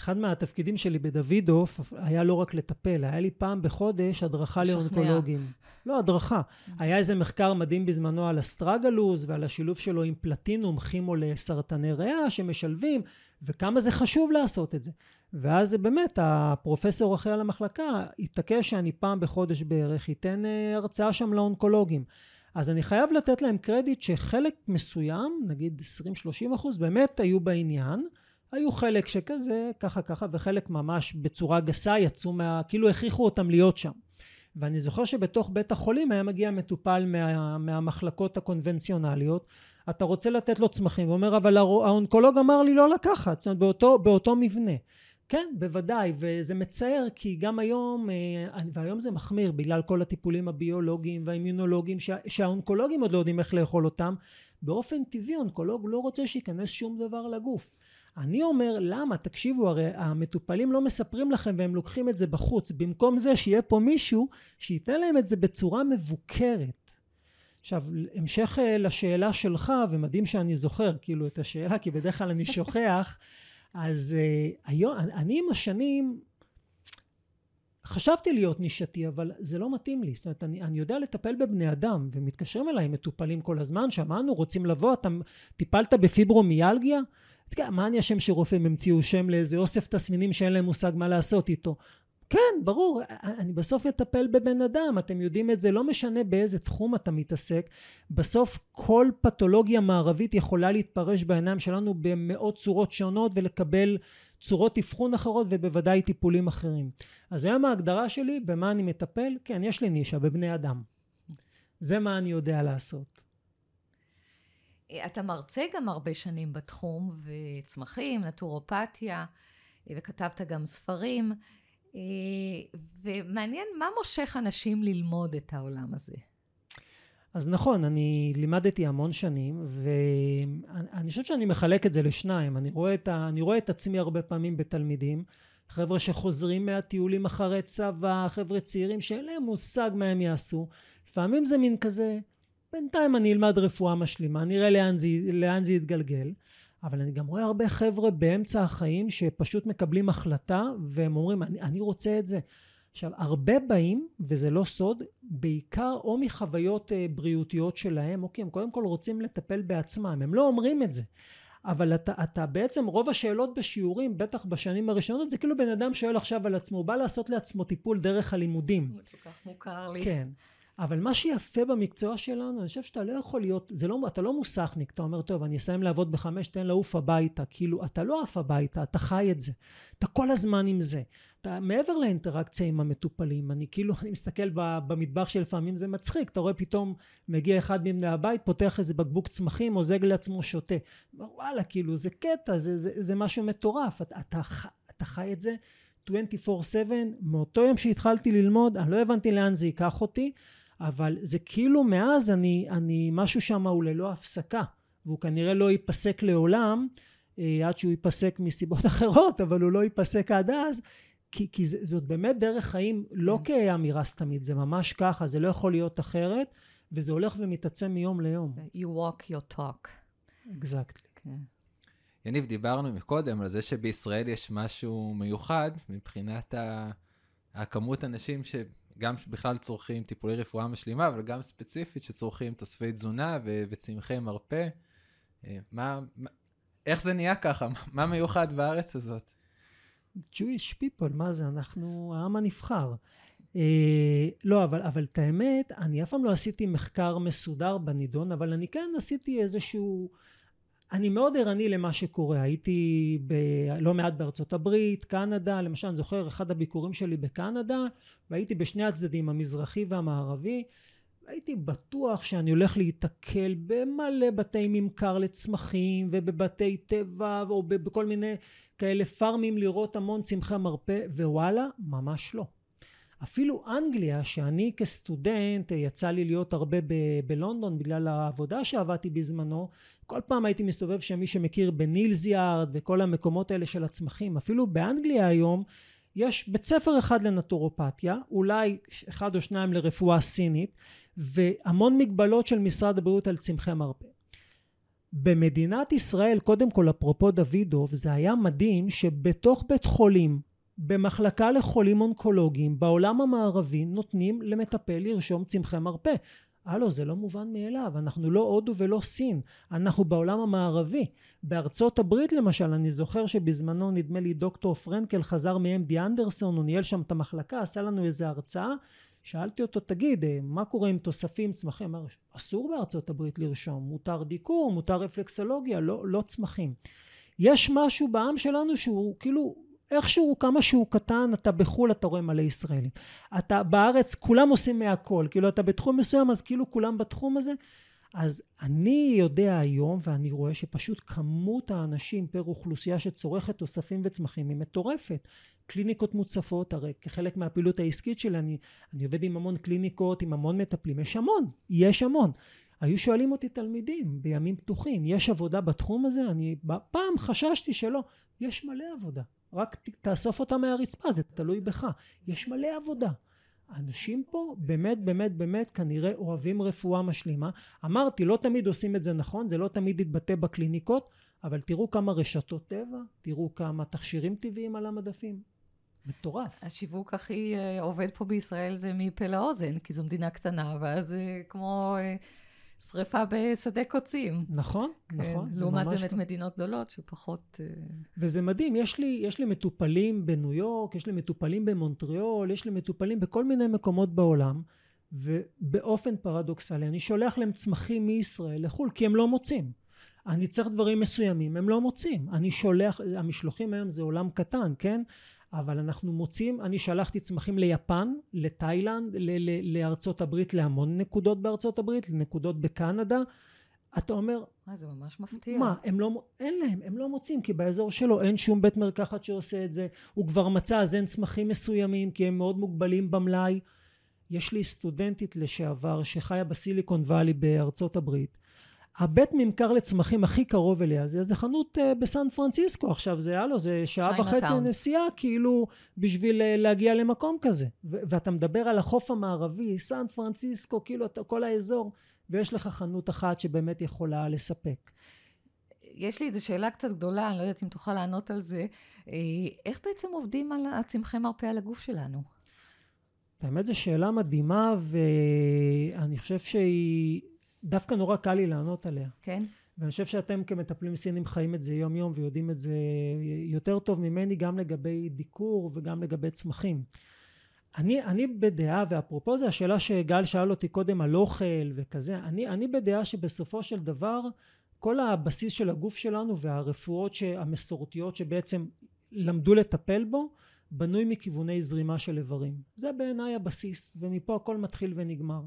אחד מהתפקידים שלי בדוידוף היה לא רק לטפל, היה לי פעם בחודש הדרכה. לאונקולוגים. לא, הדרכה. Mm-hmm. היה איזה מחקר מדהים בזמנו על אסטרגלוס ועל השילוב שלו עם פלטינום, כימו לסרטני ריאה שמשלבים, וכמה זה חשוב לעשות את זה. ואז באמת הפרופסור אחראי על המחלקה התעקש שאני פעם בחודש בערך אתן אה, הרצאה שם לאונקולוגים. אז אני חייב לתת להם קרדיט שחלק מסוים, נגיד 20-30 אחוז, באמת היו בעניין. היו חלק שכזה, ככה ככה, וחלק ממש בצורה גסה יצאו מה... כאילו הכריחו אותם להיות שם. ואני זוכר שבתוך בית החולים היה מגיע מטופל מה, מהמחלקות הקונבנציונליות, אתה רוצה לתת לו צמחים, הוא אומר אבל האונקולוג אמר לי לא לקחת, זאת אומרת באותו, באותו מבנה. כן, בוודאי, וזה מצער כי גם היום, אה, והיום זה מחמיר בגלל כל הטיפולים הביולוגיים והאימיונולוגיים שה, שהאונקולוגים עוד לא יודעים איך לאכול אותם, באופן טבעי אונקולוג לא רוצה שייכנס שום דבר לגוף. אני אומר למה? תקשיבו הרי המטופלים לא מספרים לכם והם לוקחים את זה בחוץ. במקום זה שיהיה פה מישהו שייתן להם את זה בצורה מבוקרת. עכשיו המשך אה, לשאלה שלך ומדהים שאני זוכר כאילו את השאלה כי בדרך כלל אני שוכח [laughs] אז uh, היום אני עם השנים חשבתי להיות נישתי אבל זה לא מתאים לי. זאת אומרת אני, אני יודע לטפל בבני אדם ומתקשרים אליי מטופלים כל הזמן שמענו רוצים לבוא? אתה טיפלת בפיברומיאלגיה מה אני אשם שרופאים המציאו שם לאיזה אוסף תסמינים שאין להם מושג מה לעשות איתו? כן, ברור, אני בסוף מטפל בבן אדם, אתם יודעים את זה, לא משנה באיזה תחום אתה מתעסק, בסוף כל פתולוגיה מערבית יכולה להתפרש בעיניים שלנו במאות צורות שונות ולקבל צורות אבחון אחרות ובוודאי טיפולים אחרים. אז היום ההגדרה שלי, במה אני מטפל? כן, יש לי נישה, בבני אדם. זה מה אני יודע לעשות. אתה מרצה גם הרבה שנים בתחום, וצמחים, נטורופתיה, וכתבת גם ספרים, ומעניין מה מושך אנשים ללמוד את העולם הזה. אז נכון, אני לימדתי המון שנים, ואני חושב שאני מחלק את זה לשניים. אני רואה את, ה... אני רואה את עצמי הרבה פעמים בתלמידים, חבר'ה שחוזרים מהטיולים אחרי צבא, חבר'ה צעירים שאין להם מושג מה הם יעשו. לפעמים זה מין כזה, בינתיים אני אלמד רפואה משלימה, נראה לאן זה, לאן זה יתגלגל. אבל אני גם רואה הרבה חבר'ה באמצע החיים שפשוט מקבלים החלטה והם אומרים אני, אני רוצה את זה. עכשיו הרבה באים וזה לא סוד בעיקר או מחוויות אה, בריאותיות שלהם או כי הם קודם כל רוצים לטפל בעצמם הם לא אומרים את זה אבל אתה, אתה בעצם רוב השאלות בשיעורים בטח בשנים הראשונות זה כאילו בן אדם שואל עכשיו על עצמו הוא בא לעשות לעצמו טיפול דרך הלימודים. מוכר לי. כן. אבל מה שיפה במקצוע שלנו, אני חושב שאתה לא יכול להיות, זה לא, אתה לא מוסכניק, אתה אומר, טוב, אני אסיים לעבוד בחמש, תן לעוף הביתה. כאילו, אתה לא עף הביתה, אתה חי את זה. אתה כל הזמן עם זה. אתה מעבר לאינטראקציה עם המטופלים, אני כאילו, [laughs] אני מסתכל במטבח שלפעמים זה מצחיק, אתה רואה פתאום מגיע אחד מבני הבית, פותח איזה בקבוק צמחים, מוזג לעצמו, שותה. וואלה, כאילו, זה קטע, זה, זה, זה משהו מטורף. אתה, אתה, אתה חי את זה 24/7, מאותו יום שהתחלתי ללמוד, אני לא הבנתי לאן זה ייקח אותי. אבל זה כאילו מאז אני, אני משהו שם הוא ללא הפסקה והוא כנראה לא ייפסק לעולם אה, עד שהוא ייפסק מסיבות [laughs] אחרות אבל הוא לא ייפסק עד אז כי, כי זה, זאת באמת דרך חיים לא כן. כאמירה סתמית זה ממש ככה זה לא יכול להיות אחרת וזה הולך ומתעצם מיום ליום. You walk your talk. exactly. Okay. כן. יניב, דיברנו מקודם על זה שבישראל יש משהו מיוחד מבחינת ה... הכמות אנשים ש... גם בכלל צורכים טיפולי רפואה משלימה, אבל גם ספציפית שצורכים תוספי תזונה ו- וצמחי מרפא. אה, מה, מה, איך זה נהיה ככה? מה מיוחד בארץ הזאת? Jewish people, מה זה? אנחנו העם הנבחר. אה, לא, אבל, אבל את האמת, אני אף פעם לא עשיתי מחקר מסודר בנידון, אבל אני כן עשיתי איזשהו... אני מאוד ערני למה שקורה. הייתי ב, לא מעט בארצות הברית, קנדה, למשל, אני זוכר אחד הביקורים שלי בקנדה, והייתי בשני הצדדים, המזרחי והמערבי. הייתי בטוח שאני הולך להיתקל במלא בתי ממכר לצמחים ובבתי טבע או בכל מיני כאלה פארמים לראות המון צמחי מרפא ווואלה ממש לא אפילו אנגליה שאני כסטודנט יצא לי להיות הרבה ב- בלונדון בגלל העבודה שעבדתי בזמנו כל פעם הייתי מסתובב שם מי שמכיר בנילזיארד וכל המקומות האלה של הצמחים אפילו באנגליה היום יש בית ספר אחד לנטורופתיה אולי אחד או שניים לרפואה סינית והמון מגבלות של משרד הבריאות על צמחי מרפא. במדינת ישראל קודם כל אפרופו דוידוב זה היה מדהים שבתוך בית חולים במחלקה לחולים אונקולוגיים בעולם המערבי נותנים למטפל לרשום צמחי מרפא. הלו זה לא מובן מאליו אנחנו לא הודו ולא סין אנחנו בעולם המערבי. בארצות הברית למשל אני זוכר שבזמנו נדמה לי דוקטור פרנקל חזר מ-MD אנדרסון הוא ניהל שם את המחלקה עשה לנו איזה הרצאה. שאלתי אותו תגיד מה קורה עם תוספים צמחים? אמר אסור בארצות הברית לרשום מותר דיקור מותר רפלקסולוגיה לא, לא צמחים. יש משהו בעם שלנו שהוא כאילו איכשהו כמה שהוא קטן אתה בחו"ל אתה רואה מלא ישראלים. אתה בארץ כולם עושים מהכל. כאילו אתה בתחום מסוים אז כאילו כולם בתחום הזה. אז אני יודע היום ואני רואה שפשוט כמות האנשים פר אוכלוסייה שצורכת תוספים וצמחים היא מטורפת. קליניקות מוצפות הרי כחלק מהפעילות העסקית שלי אני, אני עובד עם המון קליניקות עם המון מטפלים. יש המון יש המון. היו שואלים אותי תלמידים בימים פתוחים יש עבודה בתחום הזה? אני פעם חששתי שלא. יש מלא עבודה רק תאסוף אותה מהרצפה זה תלוי בך. יש מלא עבודה. אנשים פה באמת באמת באמת כנראה אוהבים רפואה משלימה. אמרתי לא תמיד עושים את זה נכון זה לא תמיד יתבטא בקליניקות אבל תראו כמה רשתות טבע תראו כמה תכשירים טבעיים על המדפים. מטורף. השיווק הכי uh, עובד פה בישראל זה מפה לאוזן, כי זו מדינה קטנה, ואז uh, כמו uh, שריפה בשדה קוצים. נכון, כן, נכון. לעומת באמת כך. מדינות גדולות שפחות... Uh... וזה מדהים, יש לי, יש לי מטופלים בניו יורק, יש לי מטופלים במונטריאול, יש לי מטופלים בכל מיני מקומות בעולם, ובאופן פרדוקסלי, אני שולח להם צמחים מישראל לחו"ל, כי הם לא מוצאים. אני צריך דברים מסוימים, הם לא מוצאים. אני שולח, המשלוחים היום זה עולם קטן, כן? אבל אנחנו מוצאים, אני שלחתי צמחים ליפן, לתאילנד, ל- ל- לארצות הברית, להמון נקודות בארצות הברית, לנקודות בקנדה. אתה אומר... מה, זה ממש מפתיע. מה, הם לא, אין להם, הם לא מוצאים, כי באזור שלו אין שום בית מרקחת שעושה את זה. הוא כבר מצא, אז אין צמחים מסוימים, כי הם מאוד מוגבלים במלאי. יש לי סטודנטית לשעבר שחיה בסיליקון וואלי בארצות הברית. הבית ממכר לצמחים הכי קרוב אליה זה איזה חנות uh, בסן פרנסיסקו עכשיו זה הלו זה שעה וחצי נסיעה כאילו בשביל uh, להגיע למקום כזה ו- ואתה מדבר על החוף המערבי סן פרנסיסקו כאילו אתה כל האזור ויש לך חנות אחת שבאמת יכולה לספק. יש לי איזו שאלה קצת גדולה, אני לא יודעת אם תוכל לענות על זה. אה, איך בעצם עובדים על הצמחי מרפא על הגוף שלנו? האמת זו שאלה מדהימה ואני חושב שהיא דווקא נורא קל לי לענות עליה. כן? ואני חושב שאתם כמטפלים סינים חיים את זה יום יום ויודעים את זה יותר טוב ממני גם לגבי דיקור וגם לגבי צמחים. אני, אני בדעה, ואפרופו זה השאלה שגל שאל אותי קודם על אוכל וכזה, אני, אני בדעה שבסופו של דבר כל הבסיס של הגוף שלנו והרפואות המסורתיות שבעצם למדו לטפל בו בנוי מכיווני זרימה של איברים. זה בעיניי הבסיס ומפה הכל מתחיל ונגמר.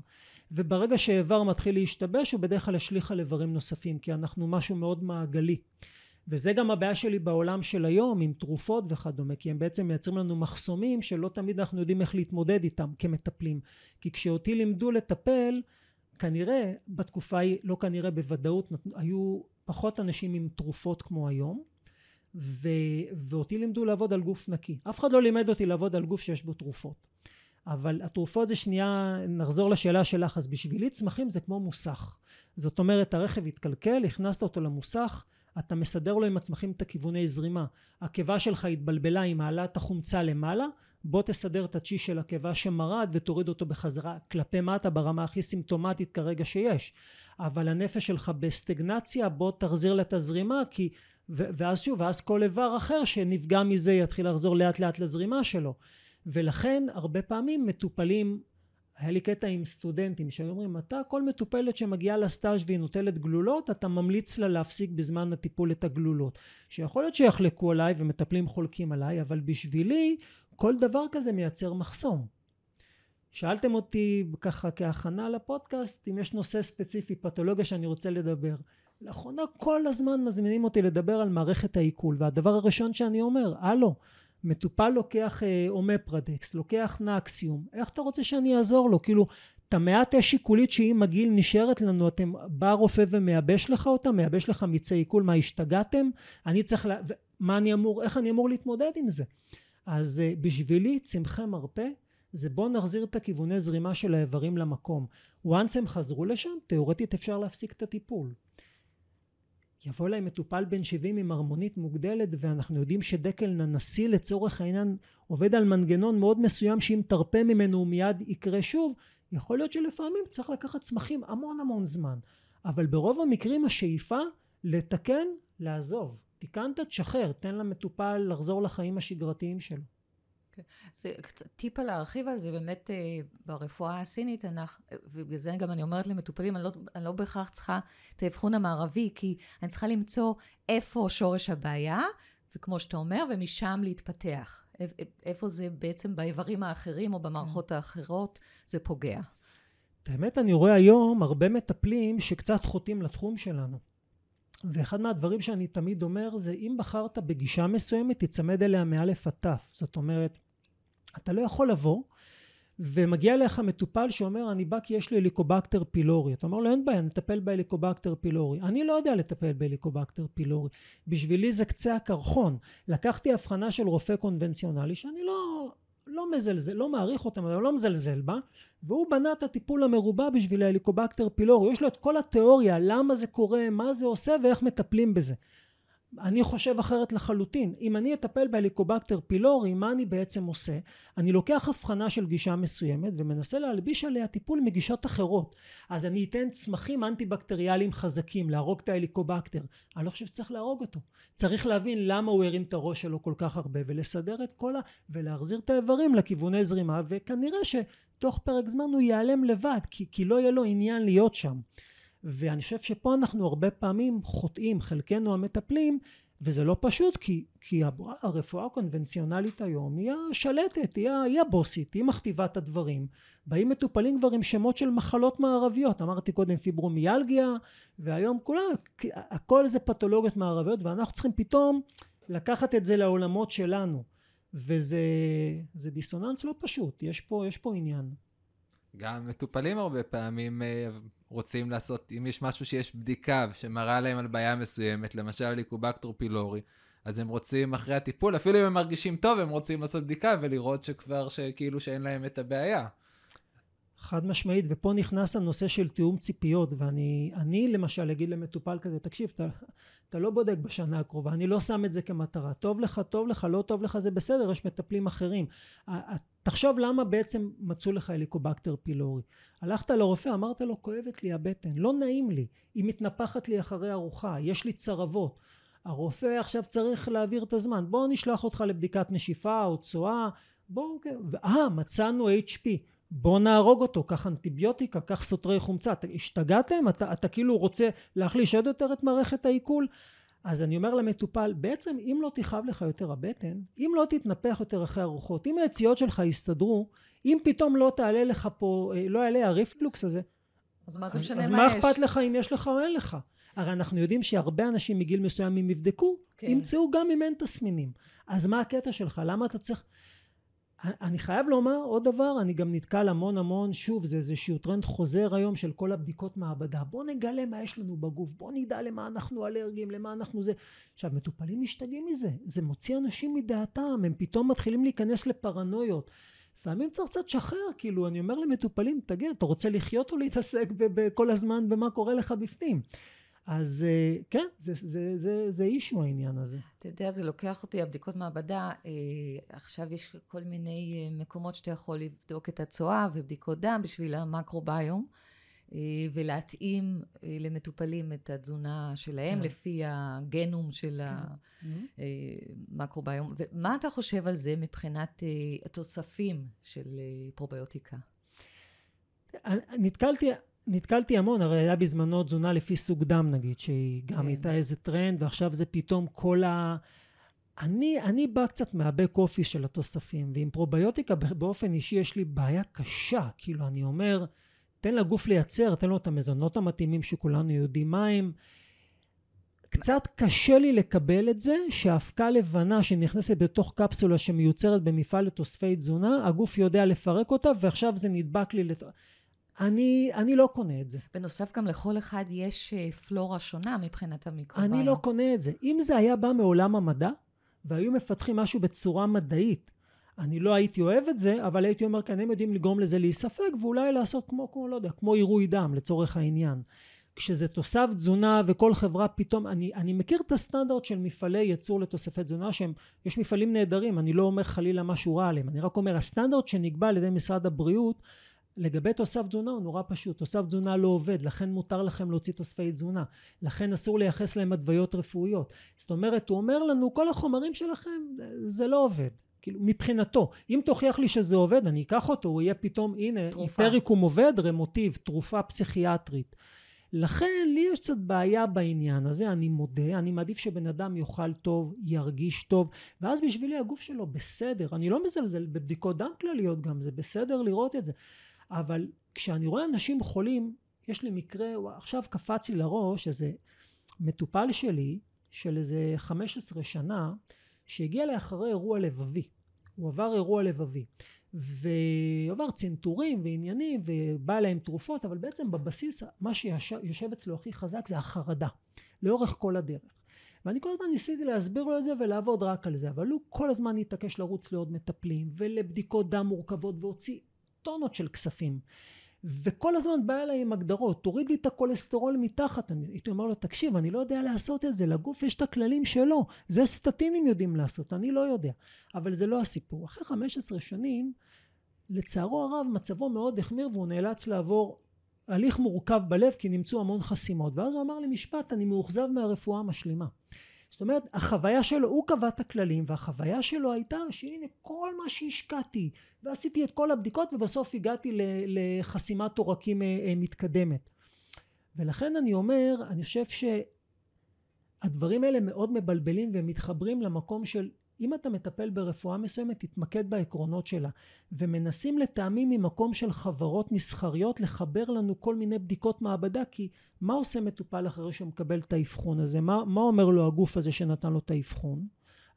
וברגע שאיבר מתחיל להשתבש הוא בדרך כלל ישליך על איברים נוספים כי אנחנו משהו מאוד מעגלי. וזה גם הבעיה שלי בעולם של היום עם תרופות וכדומה כי הם בעצם מייצרים לנו מחסומים שלא תמיד אנחנו יודעים איך להתמודד איתם כמטפלים. כי כשאותי לימדו לטפל כנראה בתקופה ההיא לא כנראה בוודאות היו פחות אנשים עם תרופות כמו היום ו... ואותי לימדו לעבוד על גוף נקי. אף אחד לא לימד אותי לעבוד על גוף שיש בו תרופות אבל התרופות זה שנייה, נחזור לשאלה שלך, אז בשבילי צמחים זה כמו מוסך. זאת אומרת, הרכב התקלקל, הכנסת אותו למוסך, אתה מסדר לו עם הצמחים את הכיווני זרימה. הקיבה שלך התבלבלה, היא מעלה את החומצה למעלה, בוא תסדר את הצ'י של הקיבה שמרד ותוריד אותו בחזרה כלפי מטה ברמה הכי סימפטומטית כרגע שיש אבל הנפש שלך בסטגנציה בוא תחזיר לה את הזרימה כי ואז שוב ואז כל איבר אחר שנפגע מזה יתחיל לחזור לאט לאט לזרימה שלו ולכן הרבה פעמים מטופלים היה לי קטע עם סטודנטים שהיו אומרים אתה כל מטופלת שמגיעה לסטאז' והיא נוטלת גלולות אתה ממליץ לה להפסיק בזמן הטיפול את הגלולות. שיכול להיות שיחלקו עליי ומטפלים חולקים עליי אבל בשבילי כל דבר כזה מייצר מחסום. שאלתם אותי ככה כהכנה לפודקאסט אם יש נושא ספציפי פתולוגיה שאני רוצה לדבר. לאחרונה כל הזמן מזמינים אותי לדבר על מערכת העיכול והדבר הראשון שאני אומר הלו מטופל לוקח אה, אומפרדקס לוקח נקסיום איך אתה רוצה שאני אעזור לו? כאילו את המעט אש עיכולית שהיא מגעיל נשארת לנו אתם בא רופא ומייבש לך אותה מייבש לך מיצי עיכול מה השתגעתם? אני צריך לה... מה אני אמור איך אני אמור להתמודד עם זה? אז אה, בשבילי צמחי מרפא זה בוא נחזיר את הכיווני זרימה של האיברים למקום. once הם חזרו לשם תאורטית אפשר להפסיק את הטיפול יבוא אליי מטופל בן 70 עם הרמונית מוגדלת ואנחנו יודעים שדקל ננסי לצורך העניין עובד על מנגנון מאוד מסוים שאם תרפה ממנו הוא מיד יקרה שוב יכול להיות שלפעמים צריך לקחת צמחים המון המון זמן אבל ברוב המקרים השאיפה לתקן לעזוב תיקנת תשחרר תן למטופל לחזור לחיים השגרתיים שלו. זה קצת טיפה להרחיב על זה, באמת אה, ברפואה הסינית, אנחנו, ובגלל זה גם אני אומרת למטופלים, אני לא, אני לא בהכרח צריכה את האבחון המערבי, כי אני צריכה למצוא איפה שורש הבעיה, וכמו שאתה אומר, ומשם להתפתח. איפה זה בעצם באיברים האחרים או במערכות האחרות, זה פוגע. את האמת, אני רואה היום הרבה מטפלים שקצת חוטאים לתחום שלנו. ואחד מהדברים שאני תמיד אומר זה אם בחרת בגישה מסוימת תצמד אליה מאלף עד תף זאת אומרת אתה לא יכול לבוא ומגיע אליך מטופל שאומר אני בא כי יש לי הליקובקטר פילורי. אתה אומר לו אין בעיה נטפל בהליקובקטר פילורי. אני לא יודע לטפל בהליקובקטר פילורי. בשבילי זה קצה הקרחון. לקחתי הבחנה של רופא קונבנציונלי שאני לא לא מזלזל, לא מעריך אותם, אבל לא מזלזל בה, והוא בנה את הטיפול המרובע בשביל ההליקובקטר פילורי, יש לו את כל התיאוריה, למה זה קורה, מה זה עושה ואיך מטפלים בזה. אני חושב אחרת לחלוטין. אם אני אטפל בהליקובקטר פילורי, מה אני בעצם עושה? אני לוקח הבחנה של גישה מסוימת ומנסה להלביש עליה טיפול מגישות אחרות. אז אני אתן צמחים אנטי-בקטריאליים חזקים, להרוג את ההליקובקטר. אני לא חושב שצריך להרוג אותו. צריך להבין למה הוא הרים את הראש שלו כל כך הרבה ולסדר את כל ה... ולהחזיר את האיברים לכיווני זרימה וכנראה שתוך פרק זמן הוא ייעלם לבד כי, כי לא יהיה לו עניין להיות שם. ואני חושב שפה אנחנו הרבה פעמים חוטאים, חלקנו המטפלים, וזה לא פשוט כי, כי הרפואה הקונבנציונלית היום היא השלטת, היא, היא הבוסית, היא מכתיבה את הדברים. באים מטופלים כבר עם שמות של מחלות מערביות, אמרתי קודם פיברומיאלגיה, והיום כולה, הכל זה פתולוגיות מערביות, ואנחנו צריכים פתאום לקחת את זה לעולמות שלנו. וזה דיסוננס לא פשוט, יש פה, יש פה עניין. גם מטופלים הרבה פעמים אה, רוצים לעשות, אם יש משהו שיש בדיקה שמראה להם על בעיה מסוימת, למשל ליקובקטור פילורי, אז הם רוצים אחרי הטיפול, אפילו אם הם מרגישים טוב, הם רוצים לעשות בדיקה ולראות שכבר, שכאילו שאין להם את הבעיה. חד משמעית, ופה נכנס הנושא של תיאום ציפיות, ואני אני למשל אגיד למטופל כזה, תקשיב, אתה, אתה לא בודק בשנה הקרובה, אני לא שם את זה כמטרה, טוב לך, טוב לך, לא טוב לך, זה בסדר, יש מטפלים אחרים. תחשוב למה בעצם מצאו לך הליקובקטר פילורי. הלכת לרופא, אמרת לו, כואבת לי הבטן, לא נעים לי, היא מתנפחת לי אחרי ארוחה, יש לי צרבות. הרופא עכשיו צריך להעביר את הזמן, בוא נשלח אותך לבדיקת נשיפה או צואה, בוא, אה, מצאנו HP. בוא נהרוג אותו, קח אנטיביוטיקה, קח סותרי חומצה, אתה השתגעתם? אתה, אתה כאילו רוצה להחליש עוד יותר את מערכת העיכול? אז אני אומר למטופל, בעצם אם לא תכאב לך יותר הבטן, אם לא תתנפח יותר אחרי ארוחות, אם היציאות שלך יסתדרו, אם פתאום לא תעלה לך פה, אה, לא יעלה הריפלוקס הזה, אז מה זה משנה מה יש? אז מה אכפת לך אם יש לך או אין לך? הרי אנחנו יודעים שהרבה אנשים מגיל מסוים אם יבדקו, כן. ימצאו גם אם אין תסמינים. אז מה הקטע שלך? למה אתה צריך... אני חייב לומר עוד דבר, אני גם נתקל המון המון, שוב זה איזשהו טרנד חוזר היום של כל הבדיקות מעבדה, בוא נגלה מה יש לנו בגוף, בוא נדע למה אנחנו אלרגיים, למה אנחנו זה. עכשיו מטופלים משתגעים מזה, זה מוציא אנשים מדעתם, הם פתאום מתחילים להיכנס לפרנויות. לפעמים צריך קצת לשחרר, כאילו אני אומר למטופלים, תגיד, אתה רוצה לחיות או להתעסק כל הזמן במה קורה לך בפנים? אז אה, כן, זה, זה, זה, זה אישו העניין הזה. אתה יודע, זה לוקח אותי, הבדיקות מעבדה, אה, עכשיו יש כל מיני אה, מקומות שאתה יכול לבדוק את הצואה ובדיקות דם בשביל המקרוביום, ולהתאים למטופלים את התזונה שלהם כן. לפי הגנום של כן. המקרוביום. ומה אתה חושב על זה מבחינת התוספים של פרוביוטיקה? נתקלתי, נתקלתי המון, הרי היה בזמנו תזונה לפי סוג דם נגיד, שהיא גם כן. הייתה איזה טרנד, ועכשיו זה פתאום כל ה... אני, אני בא קצת מהבק אופי של התוספים, ועם פרוביוטיקה באופן אישי יש לי בעיה קשה, כאילו אני אומר, תן לגוף לייצר, תן לו את המזונות המתאימים שכולנו יודעים מה הם. קצת קשה לי לקבל את זה שאבקה לבנה שנכנסת בתוך קפסולה שמיוצרת במפעל לתוספי תזונה, הגוף יודע לפרק אותה ועכשיו זה נדבק לי לת... אני, אני לא קונה את זה. בנוסף, גם לכל אחד יש אה, פלורה שונה מבחינת המיקרוביום. אני לא קונה את זה. אם זה היה בא מעולם המדע, והיו מפתחים משהו בצורה מדעית, אני לא הייתי אוהב את זה, אבל הייתי אומר, כן, הם יודעים לגרום לזה להיספג, ואולי לעשות כמו, כמו, לא יודע, כמו עירוי דם, לצורך העניין. כשזה תוסף תזונה וכל חברה פתאום, אני, אני מכיר את הסטנדרט של מפעלי ייצור לתוספי תזונה שהם, יש מפעלים נהדרים, אני לא אומר חלילה משהו רע עליהם, אני רק אומר, הסטנדרט שנקבע על ידי משרד הבריאות לגבי תוסף תזונה הוא נורא פשוט, תוסף תזונה לא עובד, לכן מותר לכם להוציא תוספי תזונה, לכן אסור לייחס להם התוויות רפואיות. זאת אומרת, הוא אומר לנו, כל החומרים שלכם, זה לא עובד. כאילו, מבחינתו, אם תוכיח לי שזה עובד, אני אקח אותו, הוא יהיה פתאום, הנה, תרופה. היפריקום עובד, רמוטיב, תרופה פסיכיאטרית. לכן, לי יש קצת בעיה בעניין הזה, אני מודה, אני מעדיף שבן אדם יאכל טוב, ירגיש טוב, ואז בשבילי הגוף שלו בסדר. אני לא מזלזל בבדיקות דם כלליות גם, זה בסדר לראות את זה. אבל כשאני רואה אנשים חולים, יש לי מקרה, וואו, עכשיו קפץ לי לראש איזה מטופל שלי, של איזה 15 שנה, שהגיע לאחרי אירוע לבבי. הוא עבר אירוע לבבי. ועבר צנתורים ועניינים ובא להם תרופות, אבל בעצם בבסיס מה שיושב אצלו הכי חזק זה החרדה, לאורך כל הדרך. ואני כל הזמן ניסיתי להסביר לו את זה ולעבוד רק על זה, אבל הוא כל הזמן התעקש לרוץ לעוד מטפלים ולבדיקות דם מורכבות והוציא טונות של כספים. וכל הזמן בא אליי עם הגדרות, תוריד לי את הכולסטרול מתחת. אני הייתי אומר לו, תקשיב, אני לא יודע לעשות את זה, לגוף יש את הכללים שלו. זה סטטינים יודעים לעשות, אני לא יודע. אבל זה לא הסיפור. אחרי 15 שנים, לצערו הרב, מצבו מאוד החמיר והוא נאלץ לעבור הליך מורכב בלב כי נמצאו המון חסימות. ואז הוא אמר לי משפט, אני מאוכזב מהרפואה המשלימה. זאת אומרת, החוויה שלו, הוא קבע את הכללים, והחוויה שלו הייתה שהנה כל מה שהשקעתי, ועשיתי את כל הבדיקות, ובסוף הגעתי לחסימת עורקים מתקדמת. ולכן אני אומר, אני חושב שהדברים האלה מאוד מבלבלים ומתחברים למקום של אם אתה מטפל ברפואה מסוימת, תתמקד בעקרונות שלה. ומנסים לטעמי ממקום של חברות מסחריות לחבר לנו כל מיני בדיקות מעבדה, כי מה עושה מטופל אחרי שהוא מקבל את האבחון הזה? מה, מה אומר לו הגוף הזה שנתן לו את האבחון?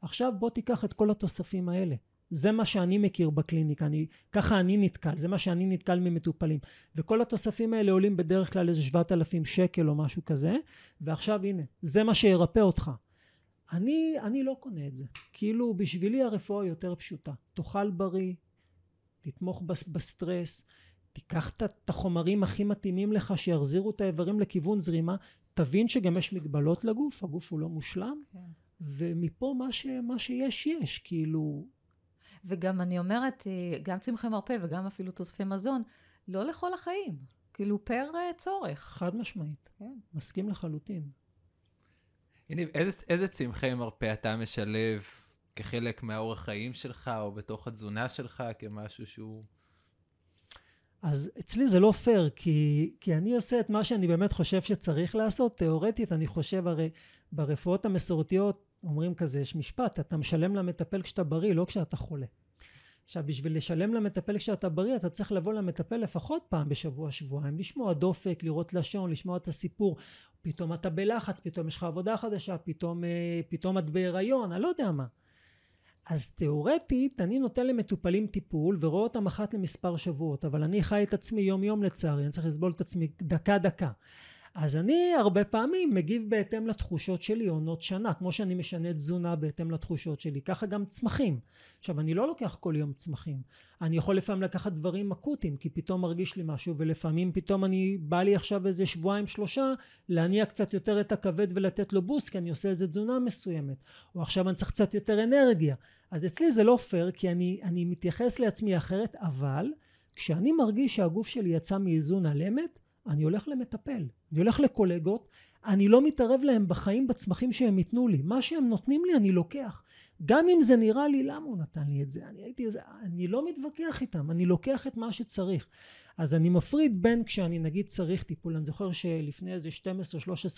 עכשיו בוא תיקח את כל התוספים האלה. זה מה שאני מכיר בקליניקה, אני, ככה אני נתקל, זה מה שאני נתקל ממטופלים. וכל התוספים האלה עולים בדרך כלל איזה 7,000 שקל או משהו כזה, ועכשיו הנה, זה מה שירפא אותך. אני, אני לא קונה את זה. כאילו בשבילי הרפואה יותר פשוטה. תאכל בריא, תתמוך בסטרס, תיקח את החומרים הכי מתאימים לך שיחזירו את האיברים לכיוון זרימה, תבין שגם יש מגבלות לגוף, הגוף הוא לא מושלם, כן. ומפה מה, ש, מה שיש יש, כאילו... וגם אני אומרת, גם צמחי מרפא וגם אפילו תוספי מזון, לא לכל החיים, כאילו פר צורך. חד משמעית, כן. מסכים לחלוטין. הנה, איזה, איזה צמחי מרפא אתה משלב כחלק מהאורח חיים שלך, או בתוך התזונה שלך, כמשהו שהוא... אז אצלי זה לא פייר, כי, כי אני עושה את מה שאני באמת חושב שצריך לעשות. תיאורטית, אני חושב, הרי ברפואות המסורתיות אומרים כזה, יש משפט, אתה משלם למטפל כשאתה בריא, לא כשאתה חולה. עכשיו, בשביל לשלם למטפל כשאתה בריא, אתה צריך לבוא למטפל לפחות פעם בשבוע, שבועיים, לשמוע דופק, לראות לשון, לשמוע את הסיפור. פתאום אתה בלחץ, פתאום יש לך עבודה חדשה, פתאום, פתאום את בהיריון, אני לא יודע מה. אז תיאורטית, אני נותן למטופלים טיפול ורואה אותם אחת למספר שבועות, אבל אני חי את עצמי יום יום לצערי, אני צריך לסבול את עצמי דקה דקה. אז אני הרבה פעמים מגיב בהתאם לתחושות שלי עונות שנה, כמו שאני משנה תזונה בהתאם לתחושות שלי, ככה גם צמחים. עכשיו אני לא לוקח כל יום צמחים, אני יכול לפעמים לקחת דברים אקוטיים, כי פתאום מרגיש לי משהו, ולפעמים פתאום אני, בא לי עכשיו איזה שבועיים שלושה להניע קצת יותר את הכבד ולתת לו בוסט, כי אני עושה איזה תזונה מסוימת, או עכשיו אני צריך קצת יותר אנרגיה. אז אצלי זה לא פייר, כי אני, אני מתייחס לעצמי אחרת, אבל כשאני מרגיש שהגוף שלי יצא מאיזון על אמת, אני הולך למטפל, אני הולך לקולגות, אני לא מתערב להם בחיים בצמחים שהם ייתנו לי, מה שהם נותנים לי אני לוקח, גם אם זה נראה לי למה הוא נתן לי את זה, אני הייתי, אני לא מתווכח איתם, אני לוקח את מה שצריך. אז אני מפריד בין כשאני נגיד צריך טיפול, אני זוכר שלפני איזה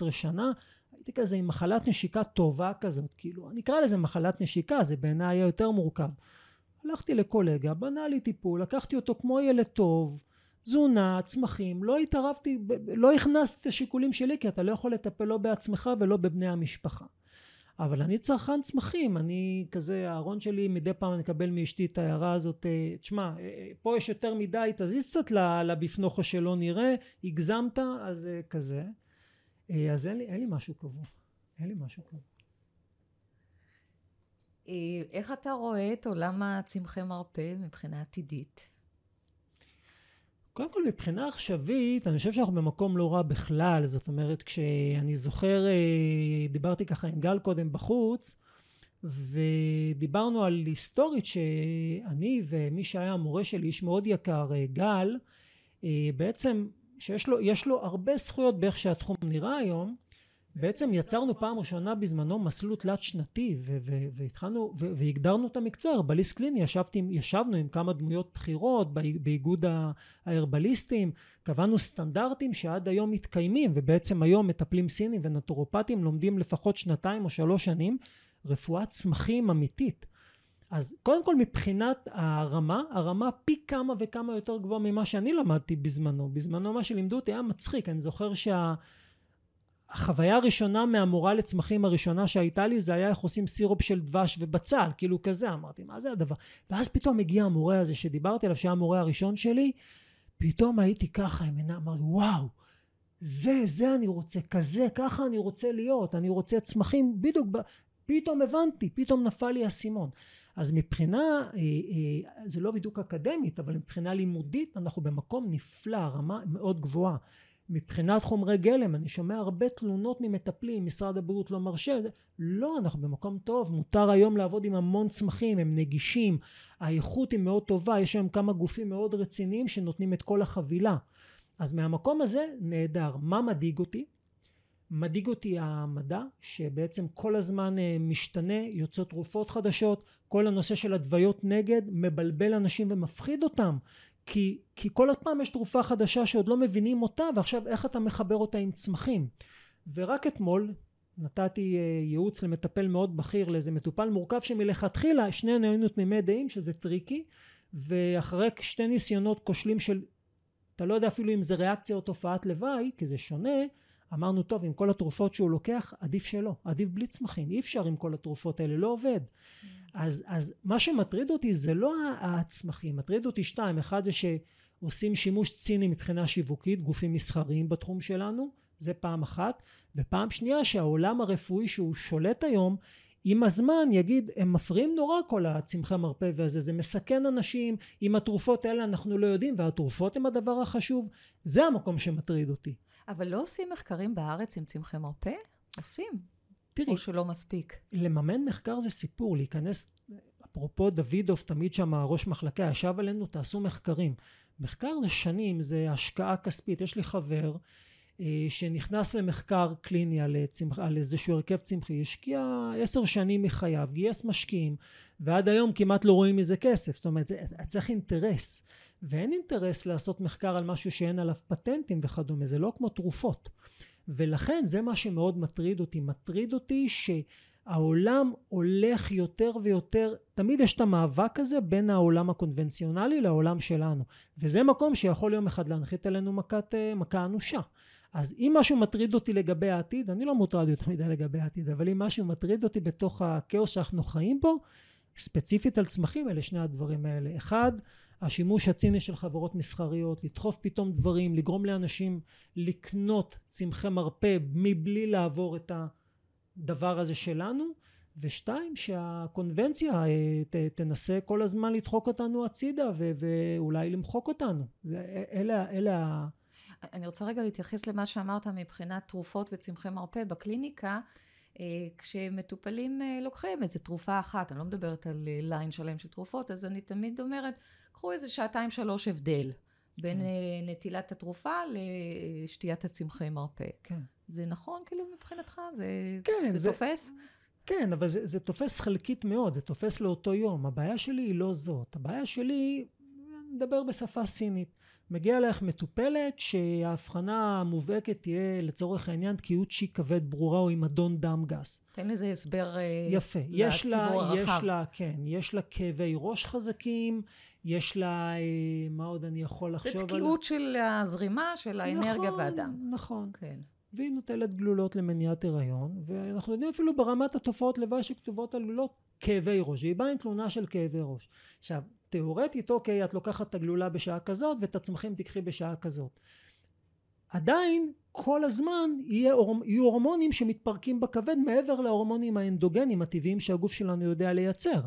12-13 שנה הייתי כזה עם מחלת נשיקה טובה כזאת, כאילו, אני אקרא לזה מחלת נשיקה, זה בעיניי היה יותר מורכב. הלכתי לקולגה, בנה לי טיפול, לקחתי אותו כמו ילד טוב, תזונה, צמחים, לא התערבתי, לא הכנסתי את השיקולים שלי כי אתה לא יכול לטפל לא בעצמך ולא בבני המשפחה. אבל אני צרכן צמחים, אני כזה, הארון שלי מדי פעם אני אקבל מאשתי את ההערה הזאת, אה, תשמע, אה, אה, פה יש יותר מדי, תזיז קצת לביפנוכו שלא נראה, הגזמת, אז כזה. אז אין לי, אין לי משהו קבוע, אין לי משהו קבוע. איך אתה רואה את עולם הצמחי מרפא מבחינה עתידית? קודם כל מבחינה עכשווית אני חושב שאנחנו במקום לא רע בכלל. זאת אומרת כשאני זוכר אה, דיברתי ככה עם גל קודם בחוץ ודיברנו על היסטורית שאני ומי שהיה המורה שלי איש מאוד יקר אה, גל אה, בעצם שיש לו, לו הרבה זכויות באיך שהתחום נראה היום בעצם יצרנו פעם ראשונה בזמנו מסלול תלת שנתי והתחלנו והגדרנו את המקצוע הרבליסט קליני ישבתי, ישבנו עם כמה דמויות בכירות באיגוד ההרבליסטים קבענו סטנדרטים שעד היום מתקיימים ובעצם היום מטפלים סינים ונטורופטים לומדים לפחות שנתיים או שלוש שנים רפואת צמחים אמיתית אז קודם כל מבחינת הרמה, הרמה פי כמה וכמה יותר גבוהה ממה שאני למדתי בזמנו. בזמנו מה שלימדו אותי היה מצחיק, אני זוכר שה... החוויה הראשונה מהמורה לצמחים הראשונה שהייתה לי זה היה איך עושים סירופ של דבש ובצל כאילו כזה אמרתי מה זה הדבר? ואז פתאום הגיע המורה הזה שדיברתי עליו שהיה המורה הראשון שלי פתאום הייתי ככה עם עיניי אמרתי וואו זה זה אני רוצה כזה ככה אני רוצה להיות אני רוצה צמחים בדיוק פתאום הבנתי פתאום נפל לי האסימון. אז מבחינה אה, אה, זה לא בדיוק אקדמית אבל מבחינה לימודית אנחנו במקום נפלא רמה מאוד גבוהה מבחינת חומרי גלם אני שומע הרבה תלונות ממטפלים משרד הבריאות לא מרשה לא אנחנו במקום טוב מותר היום לעבוד עם המון צמחים הם נגישים האיכות היא מאוד טובה יש היום כמה גופים מאוד רציניים שנותנים את כל החבילה. אז מהמקום הזה נהדר. מה מדאיג אותי? מדאיג אותי המדע שבעצם כל הזמן אה, משתנה יוצאות תרופות חדשות כל הנושא של הדוויות נגד מבלבל אנשים ומפחיד אותם כי, כי כל הזמן יש תרופה חדשה שעוד לא מבינים אותה ועכשיו איך אתה מחבר אותה עם צמחים? ורק אתמול נתתי אה, ייעוץ למטפל מאוד בכיר לאיזה מטופל מורכב שמלכתחילה שנינו היינו תמימי דעים שזה tricky ואחרי שתי ניסיונות כושלים של אתה לא יודע אפילו אם זה ריאקציה או תופעת לוואי כי זה שונה אמרנו טוב עם כל התרופות שהוא לוקח עדיף שלא עדיף בלי צמחים. אי אפשר עם כל התרופות האלה לא עובד. Mm. אז, אז מה שמטריד אותי זה לא הצמחים מטריד אותי שתיים אחד זה שעושים שימוש ציני מבחינה שיווקית גופים מסחריים בתחום שלנו זה פעם אחת ופעם שנייה שהעולם הרפואי שהוא שולט היום עם הזמן יגיד הם מפריעים נורא כל הצמחי מרפא והזה זה מסכן אנשים עם התרופות האלה אנחנו לא יודעים והתרופות הם הדבר החשוב זה המקום שמטריד אותי אבל לא עושים מחקרים בארץ עם צמחי מרפא? עושים. תראי, או שלא מספיק. לממן מחקר זה סיפור, להיכנס, אפרופו דוידוב, תמיד שם ראש מחלקה ישב עלינו, תעשו מחקרים. מחקר זה שנים, זה השקעה כספית. יש לי חבר אה, שנכנס למחקר קליני על, צמח, על איזשהו הרכב צמחי, השקיע עשר שנים מחייו, גייס משקיעים, ועד היום כמעט לא רואים מזה כסף. זאת אומרת, זה, צריך אינטרס. ואין אינטרס לעשות מחקר על משהו שאין עליו פטנטים וכדומה, זה לא כמו תרופות. ולכן זה מה שמאוד מטריד אותי. מטריד אותי שהעולם הולך יותר ויותר, תמיד יש את המאבק הזה בין העולם הקונבנציונלי לעולם שלנו. וזה מקום שיכול יום אחד להנחית עלינו מכת, אה, מכה אנושה. אז אם משהו מטריד אותי לגבי העתיד, אני לא מוטרד יותר מדי לגבי העתיד, אבל אם משהו מטריד אותי בתוך הכאוס שאנחנו חיים בו, ספציפית על צמחים אלה שני הדברים האלה אחד השימוש הציני של חברות מסחריות לדחוף פתאום דברים לגרום לאנשים לקנות צמחי מרפא מבלי לעבור את הדבר הזה שלנו ושתיים שהקונבנציה אה, ת, תנסה כל הזמן לדחוק אותנו הצידה ו, ואולי למחוק אותנו. זה, אלה, אלה אני רוצה רגע להתייחס למה שאמרת מבחינת תרופות וצמחי מרפא. בקליניקה אה, כשמטופלים אה, לוקחים איזה תרופה אחת אני לא מדברת על ליין שלם של תרופות אז אני תמיד אומרת קחו איזה שעתיים שלוש הבדל בין כן. נטילת התרופה לשתיית הצמחי מרפא. כן. זה נכון כאילו מבחינתך? זה, כן, זה, זה תופס? כן, אבל זה, זה תופס חלקית מאוד, זה תופס לאותו יום. הבעיה שלי היא לא זאת. הבעיה שלי, נדבר בשפה סינית. מגיע לך מטופלת שההבחנה המובהקת תהיה לצורך העניין תקיעות שיק כבד ברורה או עם אדון דם גס. תן לזה הסבר אה, יפה. יש לה, הרחב. יש לה, כן, יש לה כאבי ראש חזקים, יש לה, אה, מה עוד אני יכול לחשוב עליו? זה תקיעות על... של הזרימה, של האנרגיה נכון, והדם. נכון. כן. והיא נוטלת גלולות למניעת הריון, ואנחנו יודעים אפילו ברמת התופעות לוואי שכתובות על גלולות כאבי ראש, והיא באה עם תלונה של כאבי ראש. עכשיו, תאורטית, אוקיי, את לוקחת את הגלולה בשעה כזאת ואת הצמחים תקחי בשעה כזאת. עדיין כל הזמן יהיה, יהיו הורמונים שמתפרקים בכבד מעבר להורמונים האנדוגנים הטבעיים שהגוף שלנו יודע לייצר.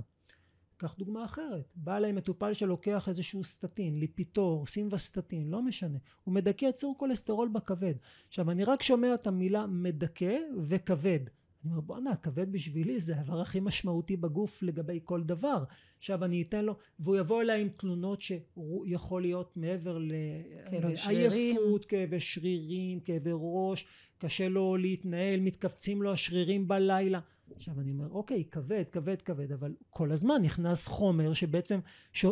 קח דוגמה אחרת, בא אליי מטופל שלוקח איזשהו סטטין, ליפיטור, סימבסטטין, לא משנה, הוא מדכא יצור כולסטרול בכבד. עכשיו אני רק שומע את המילה מדכא וכבד. אני אומר בואנה הכבד בשבילי זה הדבר הכי משמעותי בגוף לגבי כל דבר. עכשיו אני אתן לו, והוא יבוא אליי עם תלונות שיכול להיות מעבר לעייפות, כאבי שרירים, כאבי ראש, קשה לו להתנהל, מתכווצים לו השרירים בלילה. עכשיו אני אומר אוקיי כבד כבד כבד אבל כל הזמן נכנס חומר שבעצם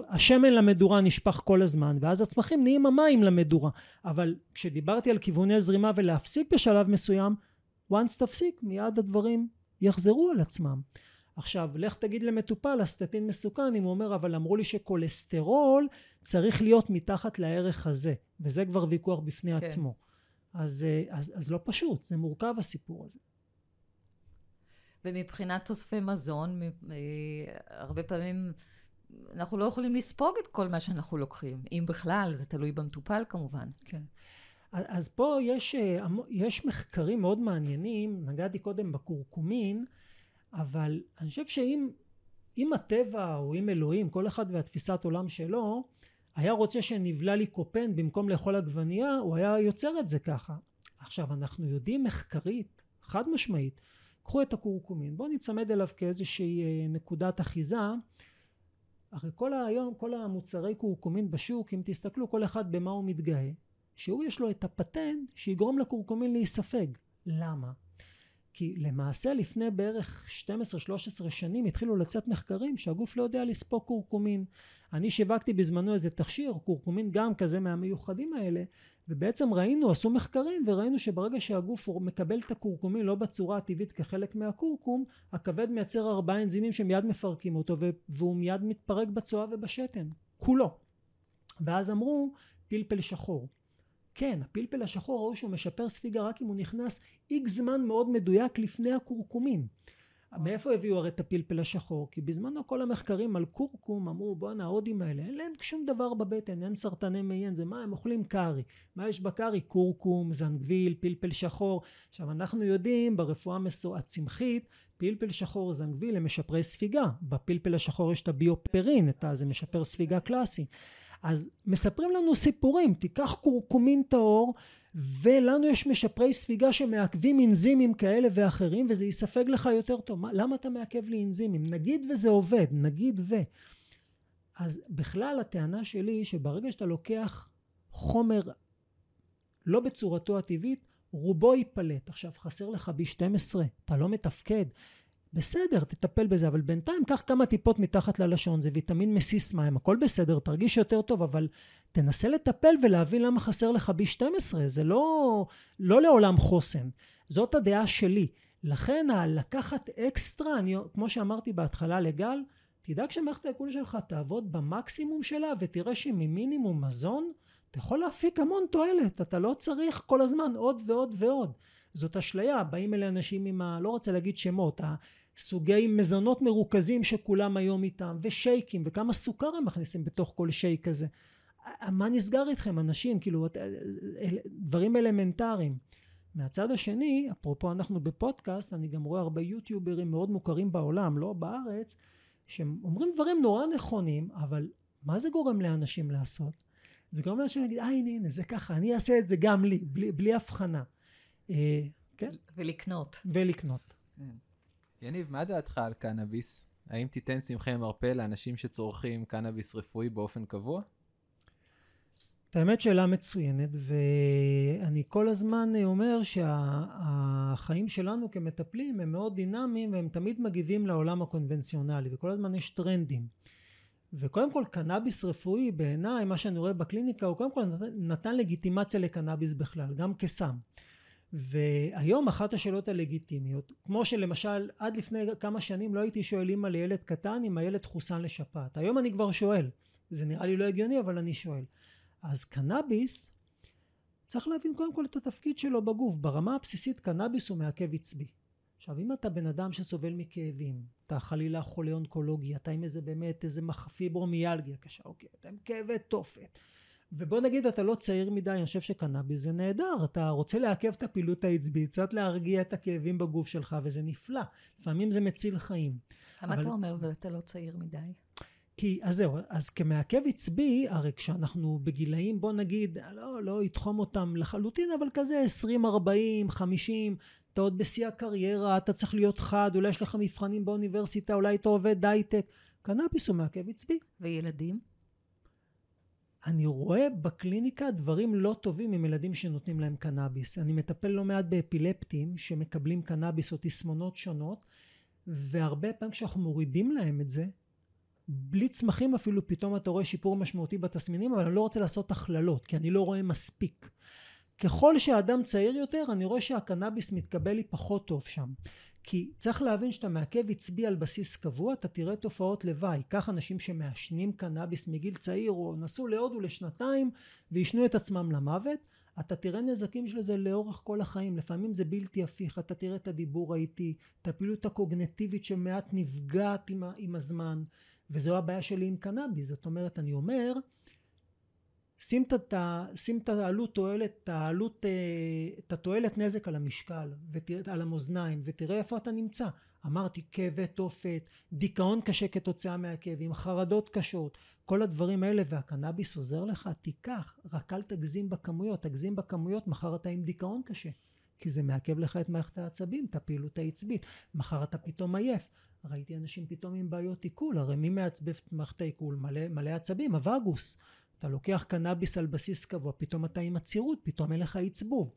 השמן למדורה נשפך כל הזמן ואז הצמחים נהיים המים למדורה אבל כשדיברתי על כיווני זרימה ולהפסיק בשלב מסוים once תפסיק מיד הדברים יחזרו על עצמם עכשיו לך תגיד למטופל הסטטין מסוכן אם הוא אומר אבל אמרו לי שכולסטרול צריך להיות מתחת לערך הזה וזה כבר ויכוח בפני כן. עצמו אז, אה, אז, אז לא פשוט זה מורכב הסיפור הזה ומבחינת תוספי מזון, אה, הרבה פעמים אנחנו לא יכולים לספוג את כל מה שאנחנו לוקחים, אם בכלל, זה תלוי במטופל כמובן. כן. אז פה יש, אה, יש מחקרים מאוד מעניינים, נגעתי קודם בקורקומין, אבל אני חושב שאם אם הטבע או אם אלוהים, כל אחד והתפיסת עולם שלו, היה רוצה שנבלע לי קופן במקום לאכול עגבנייה, הוא היה יוצר את זה ככה. עכשיו, אנחנו יודעים מחקרית, חד משמעית, קחו את הקורקומין בואו נצמד אליו כאיזושהי אה, נקודת אחיזה הרי כל היום כל המוצרי קורקומין בשוק אם תסתכלו כל אחד במה הוא מתגאה שהוא יש לו את הפטנט שיגרום לקורקומין להיספג למה? כי למעשה לפני בערך 12-13 שנים התחילו לצאת מחקרים שהגוף לא יודע לספוג קורקומין. אני שיווקתי בזמנו איזה תכשיר, קורקומין גם כזה מהמיוחדים האלה, ובעצם ראינו, עשו מחקרים וראינו שברגע שהגוף מקבל את הקורקומין לא בצורה הטבעית כחלק מהקורקום, הכבד מייצר ארבעה אנזימים שמיד מפרקים אותו והוא מיד מתפרק בצואה ובשתן, כולו. ואז אמרו פלפל שחור. כן, הפלפל השחור ראו שהוא משפר ספיגה רק אם הוא נכנס איקס זמן מאוד מדויק לפני הקורקומין. מאיפה הביאו הרי את הפלפל השחור? כי בזמנו כל המחקרים על קורקום אמרו בואנה ההודים האלה אין להם שום דבר בבטן אין סרטני מעיין זה מה הם אוכלים קארי מה יש בקארי? קורקום, זנגוויל, פלפל שחור עכשיו אנחנו יודעים ברפואה הצמחית פלפל שחור זנגוויל הם משפרי ספיגה בפלפל השחור יש את הביופרין את זה משפר ספיגה קלאסי אז מספרים לנו סיפורים תיקח קורקומין טהור ולנו יש משפרי ספיגה שמעכבים אנזימים כאלה ואחרים וזה יספג לך יותר טוב. מה, למה אתה מעכב לי אנזימים? נגיד וזה עובד נגיד ו אז בכלל הטענה שלי היא שברגע שאתה לוקח חומר לא בצורתו הטבעית רובו ייפלט. עכשיו חסר לך ב-12 אתה לא מתפקד בסדר תטפל בזה אבל בינתיים קח כמה טיפות מתחת ללשון זה ויטמין מסיס מים הכל בסדר תרגיש יותר טוב אבל תנסה לטפל ולהבין למה חסר לך B12 זה לא לא לעולם חוסן. זאת הדעה שלי. לכן לקחת אקסטרה אני כמו שאמרתי בהתחלה לגל תדאג שמערכת העיכול שלך תעבוד במקסימום שלה ותראה שממינימום מזון אתה יכול להפיק המון תועלת אתה לא צריך כל הזמן עוד ועוד ועוד. זאת אשליה באים אלה אנשים עם ה... לא רוצה להגיד שמות סוגי מזונות מרוכזים שכולם היום איתם, ושייקים, וכמה סוכר הם מכניסים בתוך כל שייק כזה. מה נסגר איתכם אנשים? כאילו, דברים אלמנטריים. מהצד השני, אפרופו אנחנו בפודקאסט, אני גם רואה הרבה יוטיוברים מאוד מוכרים בעולם, לא בארץ, שאומרים דברים נורא נכונים, אבל מה זה גורם לאנשים לעשות? זה גורם לאנשים להגיד, אה הנה הנה זה ככה, אני אעשה את זה גם לי, בלי, בלי הבחנה. אה, כן? ולקנות. ולקנות. יניב, מה דעתך על קנאביס? האם תיתן צמחי מרפא לאנשים שצורכים קנאביס רפואי באופן קבוע? את האמת שאלה מצוינת ואני כל הזמן אומר שהחיים שלנו כמטפלים הם מאוד דינמיים והם תמיד מגיבים לעולם הקונבנציונלי וכל הזמן יש טרנדים וקודם כל קנאביס רפואי בעיניי מה שאני רואה בקליניקה הוא קודם כל נתן לגיטימציה לקנאביס בכלל גם כסם והיום אחת השאלות הלגיטימיות כמו שלמשל עד לפני כמה שנים לא הייתי שואל אימא לילד קטן אם הילד חוסן לשפעת. היום אני כבר שואל. זה נראה לי לא הגיוני אבל אני שואל. אז קנאביס צריך להבין קודם כל את התפקיד שלו בגוף. ברמה הבסיסית קנאביס הוא מעכב עצבי. עכשיו אם אתה בן אדם שסובל מכאבים אתה חלילה חולה אונקולוגי אתה עם איזה באמת איזה פיברומיאלגיה קשה אוקיי אתה עם כאבי תופת ובוא נגיד אתה לא צעיר מדי אני חושב שקנאביס זה נהדר. אתה רוצה לעכב את הפעילות העצבית קצת להרגיע את הכאבים בגוף שלך וזה נפלא. לפעמים זה מציל חיים. למה אבל... אתה אומר ואתה לא צעיר מדי? כי אז זהו אז כמעכב עצבי הרי כשאנחנו בגילאים בוא נגיד לא לא יתחום אותם לחלוטין אבל כזה 20 40 50 אתה עוד בשיא הקריירה אתה צריך להיות חד אולי יש לך מבחנים באוניברסיטה אולי אתה עובד הייטק. קנאביס הוא מעכב עצבי. וילדים? אני רואה בקליניקה דברים לא טובים עם ילדים שנותנים להם קנאביס. אני מטפל לא מעט באפילפטים שמקבלים קנאביס או תסמונות שונות והרבה פעמים כשאנחנו מורידים להם את זה בלי צמחים אפילו פתאום אתה רואה שיפור משמעותי בתסמינים אבל אני לא רוצה לעשות הכללות כי אני לא רואה מספיק. ככל שהאדם צעיר יותר אני רואה שהקנאביס מתקבל לי פחות טוב שם כי צריך להבין שאתה מעכב עצבי על בסיס קבוע אתה תראה תופעות לוואי. קח אנשים שמעשנים קנאביס מגיל צעיר או נסעו להודו לשנתיים ועישנו את עצמם למוות אתה תראה נזקים של זה לאורך כל החיים. לפעמים זה בלתי הפיך. אתה תראה את הדיבור האיטי את הפעילות הקוגנטיבית שמעט נפגעת עם, עם הזמן וזו הבעיה שלי עם קנאביס. זאת אומרת אני אומר שים את העלות תועלת את העלות אה, את התועלת נזק על המשקל ותראה על המאזניים ותראה איפה אתה נמצא. אמרתי כאבי תופת דיכאון קשה כתוצאה מהכאבים חרדות קשות כל הדברים האלה והקנאביס עוזר לך? תיקח רק אל תגזים בכמויות תגזים בכמויות מחר אתה עם דיכאון קשה. כי זה מעכב לך את מערכת העצבים את הפעילות העצבית. מחר אתה פתאום עייף. ראיתי אנשים פתאום עם בעיות עיכול, הרי מי מעצבב את מערכת העיכול? מלא, מלא עצבים, הווגוס. אתה לוקח קנאביס על בסיס קבוע, פתאום אתה עם עצירות, פתאום אין לך עצבוב.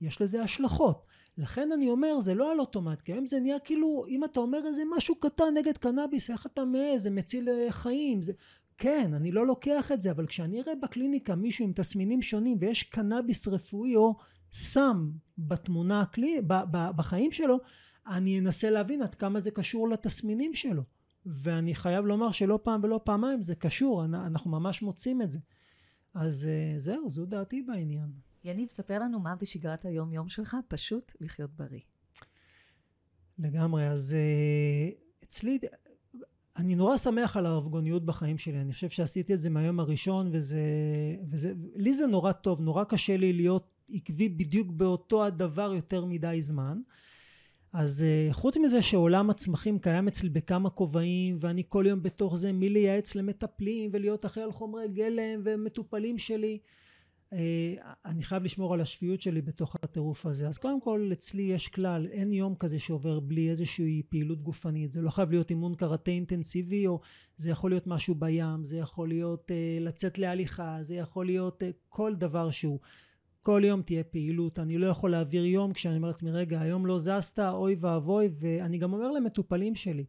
יש לזה השלכות. לכן אני אומר, זה לא על אוטומט, כי היום זה נהיה כאילו, אם אתה אומר איזה משהו קטן נגד קנאביס, איך אתה מעז, זה מציל אה, חיים, זה... כן, אני לא לוקח את זה, אבל כשאני אראה בקליניקה מישהו עם תסמינים שונים ויש קנאביס רפואי או סם בתמונה. בחיים שלו, אני אנסה להבין עד כמה זה קשור לתסמינים שלו ואני חייב לומר שלא פעם ולא פעמיים זה קשור אנחנו ממש מוצאים את זה אז אה, זהו זו דעתי בעניין. יניב ספר לנו מה בשגרת היום יום שלך פשוט לחיות בריא. לגמרי אז אה, אצלי אני נורא שמח על הרבגוניות בחיים שלי אני חושב שעשיתי את זה מהיום הראשון וזה, וזה לי זה נורא טוב נורא קשה לי להיות עקבי בדיוק באותו הדבר יותר מדי זמן אז uh, חוץ מזה שעולם הצמחים קיים אצלי בכמה כובעים ואני כל יום בתוך זה מלייעץ למטפלים ולהיות אחראי על חומרי גלם ומטופלים שלי? uh, אני חייב לשמור על השפיות שלי בתוך הטירוף הזה. אז קודם כל אצלי יש כלל אין יום כזה שעובר בלי איזושהי פעילות גופנית. זה לא חייב להיות אימון קראטה אינטנסיבי או זה יכול להיות משהו בים זה יכול להיות uh, לצאת להליכה זה יכול להיות uh, כל דבר שהוא כל יום תהיה פעילות. אני לא יכול להעביר יום כשאני אומר לעצמי רגע היום לא זזת אוי ואבוי. ואני גם אומר למטופלים שלי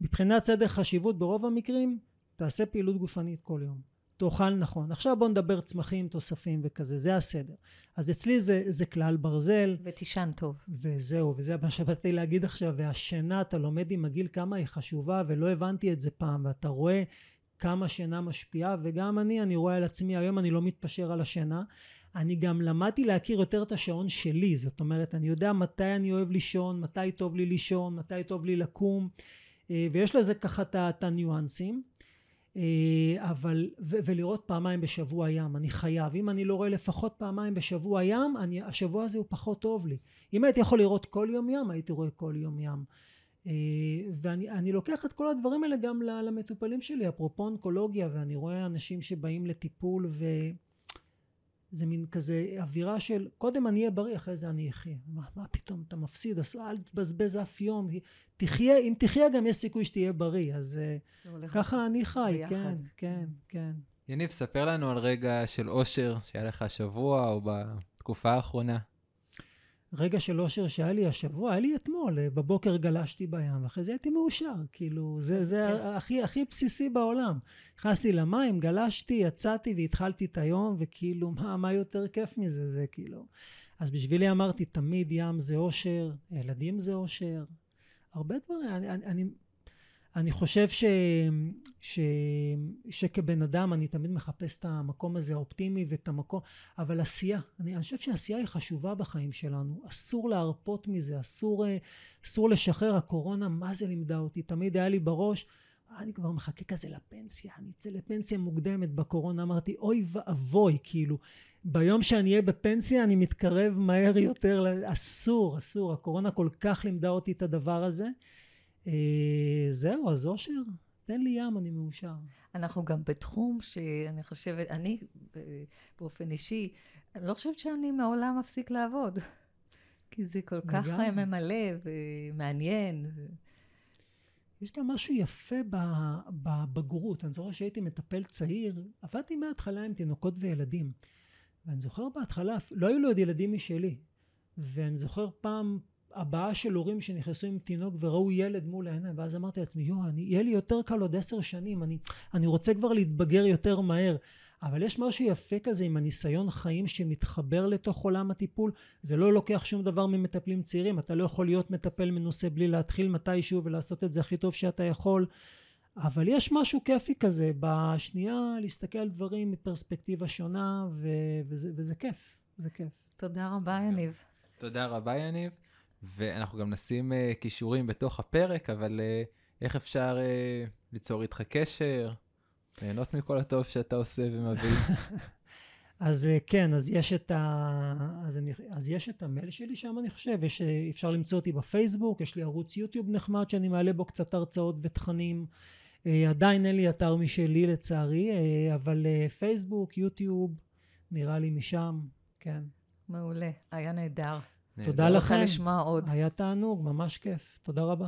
מבחינת סדר חשיבות ברוב המקרים תעשה פעילות גופנית כל יום. תאכל נכון. עכשיו בוא נדבר צמחים תוספים וכזה זה הסדר. אז אצלי זה, זה כלל ברזל. ותישן טוב. וזהו וזה מה שבאתי להגיד עכשיו והשינה אתה לומד עם הגיל כמה היא חשובה ולא הבנתי את זה פעם ואתה רואה כמה שינה משפיעה וגם אני אני רואה על עצמי היום אני לא מתפשר על השינה אני גם למדתי להכיר יותר את השעון שלי, זאת אומרת, אני יודע מתי אני אוהב לישון, מתי טוב לי לישון, מתי טוב לי לקום, אה, ויש לזה ככה את הניואנסים. אה, אבל, ו- ולראות פעמיים בשבוע ים, אני חייב. אם אני לא רואה לפחות פעמיים בשבוע ים, אני, השבוע הזה הוא פחות טוב לי. אם הייתי יכול לראות כל יום ים, הייתי רואה כל יום ים. אה, ואני לוקח את כל הדברים האלה גם למטופלים שלי, אפרופו אונקולוגיה, ואני רואה אנשים שבאים לטיפול ו... זה מין כזה אווירה של קודם אני אהיה בריא אחרי זה אני אחיה. מה, מה פתאום אתה מפסיד אז אל תבזבז אף יום. תחיה אם תחיה גם יש סיכוי שתהיה בריא. אז אה, ככה אני חי ביחד. כן כן כן. יניב ספר לנו על רגע של אושר שהיה לך השבוע או בתקופה האחרונה רגע של אושר שהיה לי השבוע, היה לי אתמול, אה, בבוקר גלשתי בים, ואחרי זה הייתי מאושר, כאילו, זה, זה הכי, הכי בסיסי בעולם. נכנסתי למים, גלשתי, יצאתי והתחלתי את היום, וכאילו, מה, מה יותר כיף מזה? זה כאילו... אז בשבילי אמרתי, תמיד ים זה אושר, ילדים זה אושר, הרבה דברים. אני, אני, אני אני חושב ש, ש, שכבן אדם אני תמיד מחפש את המקום הזה האופטימי ואת המקום, אבל עשייה, אני, אני חושב שעשייה היא חשובה בחיים שלנו, אסור להרפות מזה, אסור, אסור לשחרר, הקורונה מה זה לימדה אותי, תמיד היה לי בראש, אני כבר מחכה כזה לפנסיה, אני אצא לפנסיה מוקדמת בקורונה, אמרתי אוי ואבוי, כאילו, ביום שאני אהיה בפנסיה אני מתקרב מהר יותר, אסור, אסור, הקורונה כל כך לימדה אותי את הדבר הזה. אה, זהו, אז אושר, תן לי ים, אני מאושר. אנחנו גם בתחום שאני חושבת, אני באופן אישי, אני לא חושבת שאני מעולם אפסיק לעבוד. [laughs] כי זה כל כך ממלא ומעניין. יש גם משהו יפה בבגרות. אני זוכר שהייתי מטפל צעיר, עבדתי מההתחלה עם תינוקות וילדים. ואני זוכר בהתחלה, לא היו לו עוד ילדים משלי. ואני זוכר פעם הבעה של הורים שנכנסו עם תינוק וראו ילד מול העיניים ואז אמרתי לעצמי יואו יהיה לי יותר קל עוד עשר שנים אני, אני רוצה כבר להתבגר יותר מהר. אבל יש משהו יפה כזה עם הניסיון חיים שמתחבר לתוך עולם הטיפול. זה לא לוקח שום דבר ממטפלים צעירים. אתה לא יכול להיות מטפל מנוסה בלי להתחיל מתישהו ולעשות את זה הכי טוב שאתה יכול. אבל יש משהו כיפי כזה בשנייה להסתכל על דברים מפרספקטיבה שונה ו- וזה, וזה כיף. זה כיף. תודה רבה יניב. תודה רבה יניב ואנחנו גם נשים uh, כישורים בתוך הפרק, אבל uh, איך אפשר uh, ליצור איתך קשר, ליהנות מכל הטוב שאתה עושה ומביא? [laughs] אז כן, אז יש את, ה... אז, אני... אז יש את המייל שלי שם אני חושב, יש, אפשר למצוא אותי בפייסבוק, יש לי ערוץ יוטיוב נחמד שאני מעלה בו קצת הרצאות ותכנים. עדיין אין לי אתר משלי לצערי, אבל פייסבוק, יוטיוב, נראה לי משם, כן. מעולה, היה נהדר. תודה לכם. רוצה לשמוע עוד. היה תענוג, ממש כיף. תודה רבה.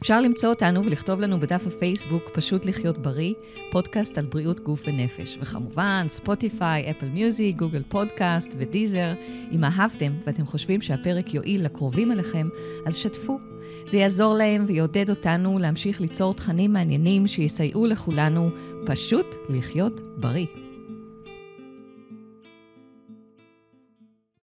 אפשר למצוא אותנו ולכתוב לנו בדף הפייסבוק פשוט לחיות בריא, פודקאסט על בריאות גוף ונפש. וכמובן, ספוטיפיי, אפל מיוזיק, גוגל פודקאסט ודיזר. אם אהבתם ואתם חושבים שהפרק יועיל לקרובים אליכם, אז שתפו. זה יעזור להם ויעודד אותנו להמשיך ליצור תכנים מעניינים שיסייעו לכולנו פשוט לחיות בריא.